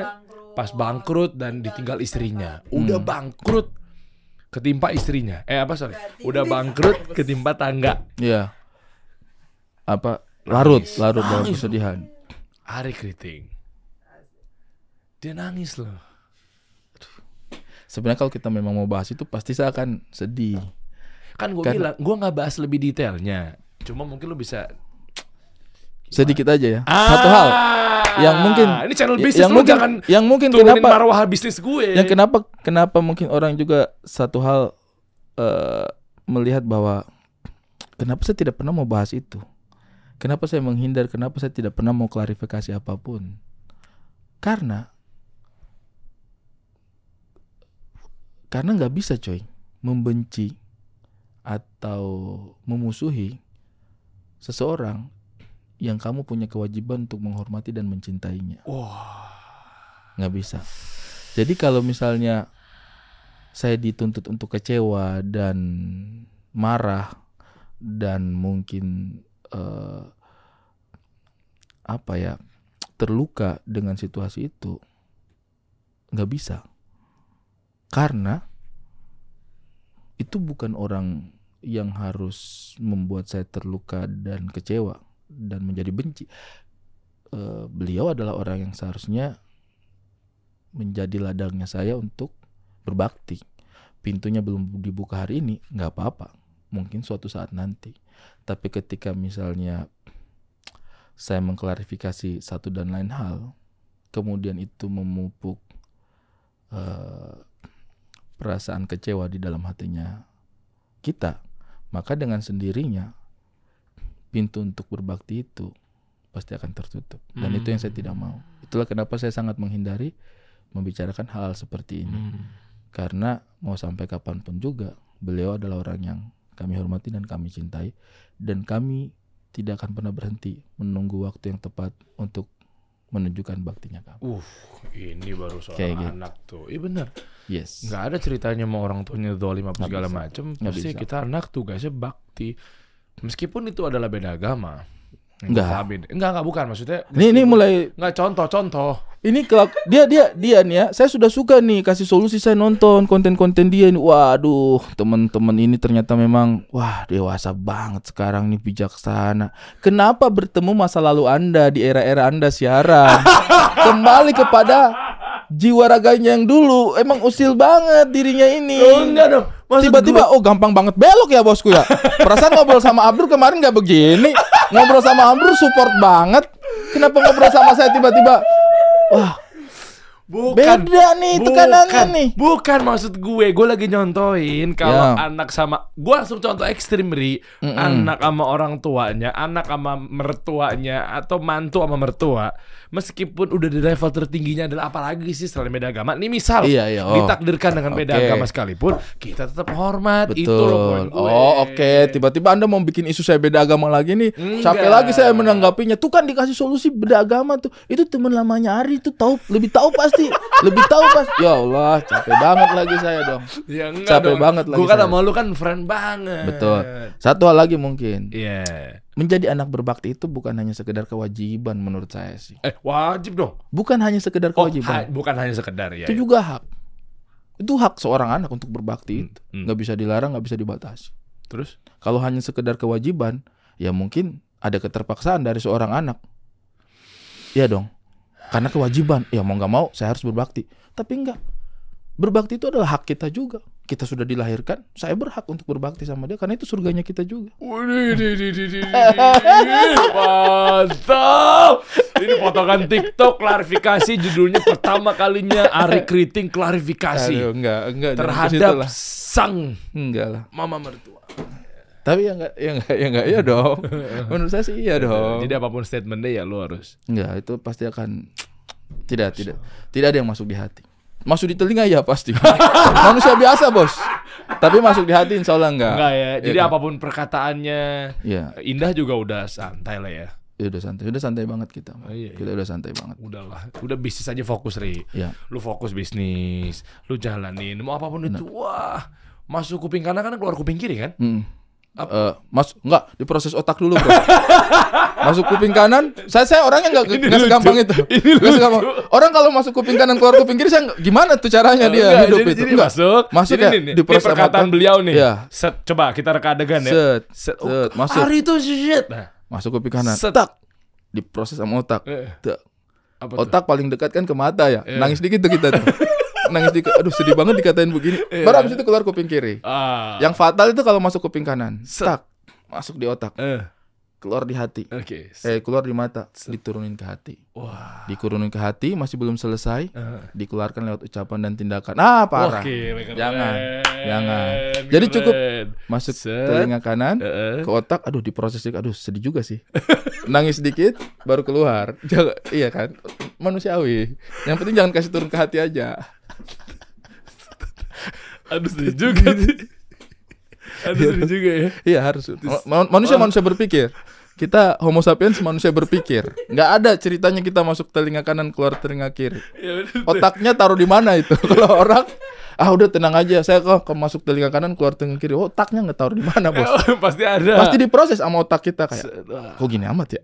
Speaker 1: pas bangkrut dan ditinggal istrinya. Udah
Speaker 2: Hmm.
Speaker 1: bangkrut ketimpa istrinya. Eh apa sorry? Udah bangkrut ketimpa tangga.
Speaker 2: Iya. Apa? Larut,
Speaker 1: Nangis.
Speaker 2: larut dalam kesedihan.
Speaker 1: Ari Kriting. Dia nangis loh.
Speaker 2: Sebenarnya kalau kita memang mau bahas itu pasti saya akan sedih.
Speaker 1: Kan gue bilang, gue nggak bahas lebih detailnya. Cuma mungkin lo bisa
Speaker 2: Sedikit aja ya.
Speaker 1: Ah,
Speaker 2: Satu hal yang mungkin
Speaker 1: ini channel
Speaker 2: y-
Speaker 1: bisnis
Speaker 2: yang mungkin
Speaker 1: jangan
Speaker 2: yang mungkin kenapa
Speaker 1: marwah bisnis gue.
Speaker 2: yang kenapa kenapa mungkin orang juga satu hal eh, melihat bahwa kenapa saya tidak pernah mau bahas itu kenapa saya menghindar kenapa saya tidak pernah mau klarifikasi apa pun karena karena nggak bisa coy membenci atau memusuhi seseorang yang kamu punya kewajiban untuk menghormati dan mencintainya.
Speaker 1: Wah,
Speaker 2: nggak bisa. Jadi kalau misalnya saya dituntut untuk kecewa dan marah dan mungkin eh, apa ya terluka dengan situasi itu nggak bisa. Karena itu bukan orang yang harus membuat saya terluka dan kecewa dan menjadi benci. Eh, beliau adalah orang yang seharusnya menjadi ladangnya saya untuk berbakti. Pintunya belum dibuka hari ini, nggak apa-apa. Mungkin suatu saat nanti. Tapi ketika misalnya saya mengklarifikasi satu dan lain hal, kemudian itu memupuk eh, perasaan kecewa di dalam hatinya kita, maka dengan sendirinya pintu untuk berbakti itu pasti akan tertutup. Dan itu yang saya tidak mau. Itulah kenapa saya sangat menghindari membicarakan hal seperti ini.
Speaker 1: Hmm.
Speaker 2: Karena mau sampai kapan pun juga beliau adalah orang yang kami hormati dan kami cintai dan kami tidak akan pernah berhenti menunggu waktu yang tepat untuk menunjukkan baktinya kami.
Speaker 1: Uh, ini baru soal
Speaker 2: Kayak gitu.
Speaker 1: anak tuh. Iya bener.
Speaker 2: Yes.
Speaker 1: Nggak ada ceritanya mau orang tuanya dolim apa segala macem. Pasti
Speaker 2: bisa.
Speaker 1: kita anak tugasnya bakti. Meskipun itu adalah beda agama.
Speaker 2: Nggak.
Speaker 1: Enggak, enggak, enggak bukan maksudnya.
Speaker 2: Ini ini mulai
Speaker 1: Enggak contoh-contoh.
Speaker 2: Ini kelak dia dia dia nih ya. Saya sudah suka nih kasih solusi saya nonton konten-konten dia nih. Waduh, teman-teman ini ternyata memang wah dewasa banget sekarang nih bijaksana. Kenapa bertemu masa lalu Anda di era-era Anda siaran? Kembali kepada jiwa raganya yang dulu. Emang usil banget dirinya ini.
Speaker 1: Oh, enggak dong.
Speaker 2: Tiba-tiba oh gampang banget belok ya bosku ya. Perasaan ngobrol sama Abdur kemarin nggak begini. Ngobrol sama Abdur support banget. Kenapa ngobrol sama saya tiba-tiba wah
Speaker 1: Bukan.
Speaker 2: Beda nih tekanannya nih.
Speaker 1: Bukan maksud gue, gue lagi nyontoin kalau
Speaker 2: Ya.
Speaker 1: anak sama gue langsung contoh ekstrim ri, anak sama orang tuanya, anak sama mertuanya atau mantu sama mertua, meskipun udah di level tertingginya adalah apalagi sih selain beda agama. Nih misal
Speaker 2: Iya, iya, oh.
Speaker 1: ditakdirkan dengan beda
Speaker 2: Oke.
Speaker 1: agama sekalipun, kita tetap hormat.
Speaker 2: Betul.
Speaker 1: Itu loh poin gue.
Speaker 2: Oh oke, tiba-tiba anda mau bikin isu saya beda agama lagi nih.
Speaker 1: Enggak.
Speaker 2: Capek lagi saya menanggapinya. Tuh kan dikasih solusi beda agama tuh. Itu teman lamanya Ari tuh tahu lebih tahu pasti, lebih tahu pasti. Ya Allah, capek banget lagi saya dong.
Speaker 1: Ya enggak
Speaker 2: Capek
Speaker 1: dong.
Speaker 2: banget lagi
Speaker 1: Gue kan sama lu kan friend banget.
Speaker 2: Betul. Satu hal lagi mungkin.
Speaker 1: Iya.
Speaker 2: Menjadi anak berbakti itu bukan hanya sekedar kewajiban menurut saya sih.
Speaker 1: Eh wajib dong.
Speaker 2: Bukan hanya sekedar
Speaker 1: Oh,
Speaker 2: kewajiban.
Speaker 1: ha- bukan hanya sekedar ya.
Speaker 2: itu
Speaker 1: ya.
Speaker 2: juga hak. Itu hak seorang anak untuk berbakti itu.
Speaker 1: hmm.
Speaker 2: nggak bisa dilarang, nggak bisa dibatasi.
Speaker 1: Terus?
Speaker 2: Kalau hanya sekedar kewajiban, ya mungkin ada keterpaksaan dari seorang anak. Iya dong. Karena kewajiban, ya mau nggak mau saya harus berbakti. Tapi enggak. Berbakti itu adalah hak kita juga. Kita sudah dilahirkan, saya berhak untuk berbakti sama dia karena itu surganya kita juga.
Speaker 1: Mantap. Ini potongan TikTok klarifikasi judulnya pertama kalinya Ari Kriting klarifikasi
Speaker 2: Aduh, enggak, enggak
Speaker 1: terhadap sang
Speaker 2: enggak lah.
Speaker 1: mama mertua.
Speaker 2: Tapi ya enggak, ya enggak, ya enggak, iya dong. Menurut saya sih iya dong.
Speaker 1: Jadi apa pun statementnya ya lu harus.
Speaker 2: Enggak, itu pasti akan tidak tidak tidak ada yang masuk di hati. Masuk di telinga ya pasti. Manusia biasa, Bos. Tapi masuk di hati insya Allah enggak.
Speaker 1: Enggak ya. Jadi
Speaker 2: Iya.
Speaker 1: apa pun perkataannya
Speaker 2: Iya,
Speaker 1: Indah juga udah santai lah ya.
Speaker 2: ya udah santai. Udah santai banget kita.
Speaker 1: Oh, iya,
Speaker 2: Kita udah santai banget.
Speaker 1: Udahlah, udah bisnis aja fokus Ri.
Speaker 2: Iya.
Speaker 1: Lu fokus bisnis, lu jalanin, mau apa pun itu. Wah, masuk kuping kanan kan keluar kuping kiri kan?
Speaker 2: Hmm. Eh, mas enggak diproses otak dulu, Bro. masuk kuping kanan, saya saya orangnya enggak
Speaker 1: Ini
Speaker 2: enggak segampang itu.
Speaker 1: Ini
Speaker 2: Nggak segampang. Orang kalau masuk kuping kanan keluar kuping kiri saya gimana tuh caranya dia
Speaker 1: Enggak,
Speaker 2: hidup
Speaker 1: jadi,
Speaker 2: itu?
Speaker 1: jadi
Speaker 2: Enggak.
Speaker 1: masuk,
Speaker 2: Masuk
Speaker 1: jadi
Speaker 2: ya,
Speaker 1: nih, nih,
Speaker 2: di
Speaker 1: ini
Speaker 2: proses
Speaker 1: perkataan
Speaker 2: sama-
Speaker 1: beliau nih.
Speaker 2: Iya.
Speaker 1: Set, coba kita reka adegan ya.
Speaker 2: Set,
Speaker 1: Set,
Speaker 2: set, masuk.
Speaker 1: Hari itu shit. Nah,
Speaker 2: Masuk kuping kanan.
Speaker 1: Set.
Speaker 2: Tak. Diproses sama otak.
Speaker 1: eh,
Speaker 2: Tak.
Speaker 1: apa tuh?
Speaker 2: Otak paling dekat kan ke mata ya.
Speaker 1: Iya.
Speaker 2: Nangis dikit tuh kita tuh. Nangis dikit. Aduh sedih banget dikatain begini.
Speaker 1: Iya.
Speaker 2: Baru habis itu keluar kuping kiri.
Speaker 1: Ah,
Speaker 2: Yang fatal itu kalau masuk kuping kanan.
Speaker 1: Set.
Speaker 2: Tak. Masuk di otak.
Speaker 1: eh,
Speaker 2: Keluar di hati.
Speaker 1: oke.
Speaker 2: Eh keluar di mata.
Speaker 1: Set.
Speaker 2: Diturunin ke hati.
Speaker 1: Wah.
Speaker 2: Dikurunin ke hati masih belum selesai.
Speaker 1: eh.
Speaker 2: Dikeluarkan lewat ucapan dan tindakan. Ah parah.
Speaker 1: Oke, keren.
Speaker 2: Jangan, jangan. Jadi cukup
Speaker 1: Keren.
Speaker 2: Masuk
Speaker 1: Set.
Speaker 2: telinga kanan.
Speaker 1: Eh.
Speaker 2: ke otak, aduh diproses aduh sedih juga sih. Nangis sedikit, baru keluar. Jangan, iya kan, manusiawi. Yang penting jangan kasih turun ke hati aja.
Speaker 1: Aduh sedih juga sih. Aduh sedih juga ya.
Speaker 2: Iya harus. Ma- ma- manusia manusia berpikir. Kita Homo sapiens manusia berpikir. Nggak ada ceritanya kita masuk telinga kanan keluar telinga kiri.
Speaker 1: Ya bener.
Speaker 2: Otaknya taruh di mana itu? Kalau orang ah udah tenang aja, saya kok ke masuk telinga kanan keluar telinga kiri. Oh, otaknya nggak taruh di mana bos?
Speaker 1: Pasti ada.
Speaker 2: Pasti diproses sama otak kita kayak. Kok gini amat ya?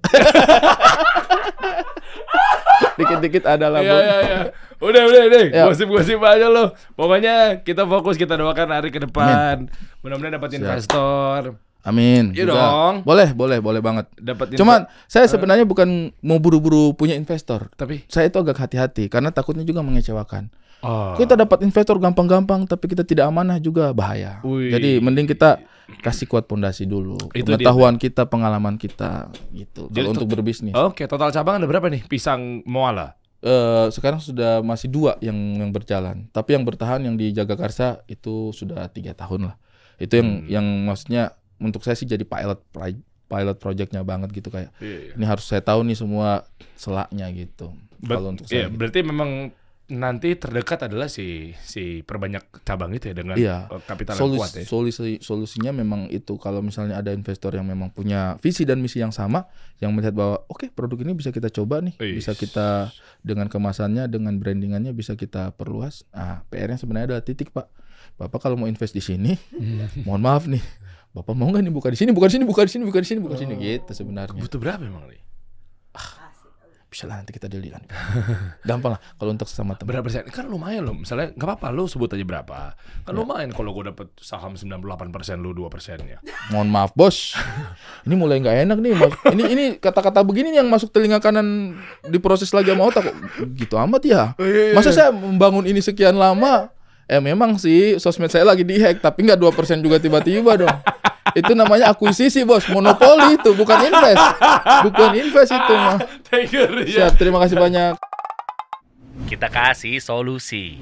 Speaker 2: Dikit-dikit ada lah
Speaker 1: Iya iya iya. Udah udah deh.
Speaker 2: Ya.
Speaker 1: Gosip-gosip aja lo. Pokoknya kita fokus kita doakan hari ke depan. Mudah-mudahan dapat investor,
Speaker 2: Amin.
Speaker 1: Iya dong.
Speaker 2: Boleh, boleh, boleh banget.
Speaker 1: dapat
Speaker 2: Cuman saya sebenarnya bukan mau buru-buru punya investor.
Speaker 1: tapi
Speaker 2: Saya itu agak hati-hati karena takutnya juga mengecewakan.
Speaker 1: Oh.
Speaker 2: Kita dapat investor gampang-gampang tapi kita tidak amanah juga bahaya.
Speaker 1: Wih.
Speaker 2: Jadi mending kita kasih kuat pondasi dulu.
Speaker 1: Itu
Speaker 2: Pengetahuan kita, pengalaman kita gitu.
Speaker 1: Jadi
Speaker 2: Kalau untuk berbisnis.
Speaker 1: Oke, total cabang ada berapa nih? Pisang Moala.
Speaker 2: Eh, sekarang sudah masih dua yang yang berjalan. Tapi yang bertahan yang di Jagakarsa itu sudah tiga tahun lah. Itu yang
Speaker 1: Hmm.
Speaker 2: yang maksudnya untuk saya sih jadi pilot pilot projectnya banget gitu kayak
Speaker 1: Iya.
Speaker 2: ini harus saya tahu nih semua selaknya gitu.
Speaker 1: Ber-
Speaker 2: Kalau untuk
Speaker 1: iya,
Speaker 2: saya. gitu.
Speaker 1: berarti memang nanti terdekat adalah si si perbanyak cabang itu ya dengan
Speaker 2: Iya.
Speaker 1: eh, kapital yang
Speaker 2: Solus-
Speaker 1: kuat ya.
Speaker 2: solusi solusinya memang itu kalau misalnya ada investor yang memang punya visi dan misi yang sama yang melihat bahwa oke produk ini bisa kita coba nih
Speaker 1: Wih.
Speaker 2: bisa kita dengan kemasannya dengan brandingannya bisa kita perluas nah PR-nya sebenarnya adalah titik pak bapak kalau mau invest di sini mohon maaf nih bapak mau nggak nih buka di sini bukan di sini bukan di sini bukan di sini bukan di sini gitu sebenarnya
Speaker 1: Butuh berapa emang nih?
Speaker 2: Bisa lah nanti kita dealikan gampang lah kalau untuk sesama teman
Speaker 1: Berapa persen? Kan lumayan loh. Misalnya nggak apa-apa lu sebut aja berapa. Kan lumayan kalau gue dapet saham 98 persen lu 2 persennya.
Speaker 2: Mohon maaf bos, ini mulai nggak enak nih. Mas. Ini ini kata-kata begini yang masuk telinga kanan diproses lagi sama otak. Kok Gitu amat ya. Masa saya membangun ini sekian lama? Eh memang sih sosmed saya lagi dihack, tapi nggak 2% juga tiba-tiba dong. Itu namanya akuisisi bos, monopoli itu, bukan invest, bukan invest itu mah.
Speaker 1: Tiger ya.
Speaker 2: Siap, terima kasih banyak.
Speaker 3: Kita kasih solusi.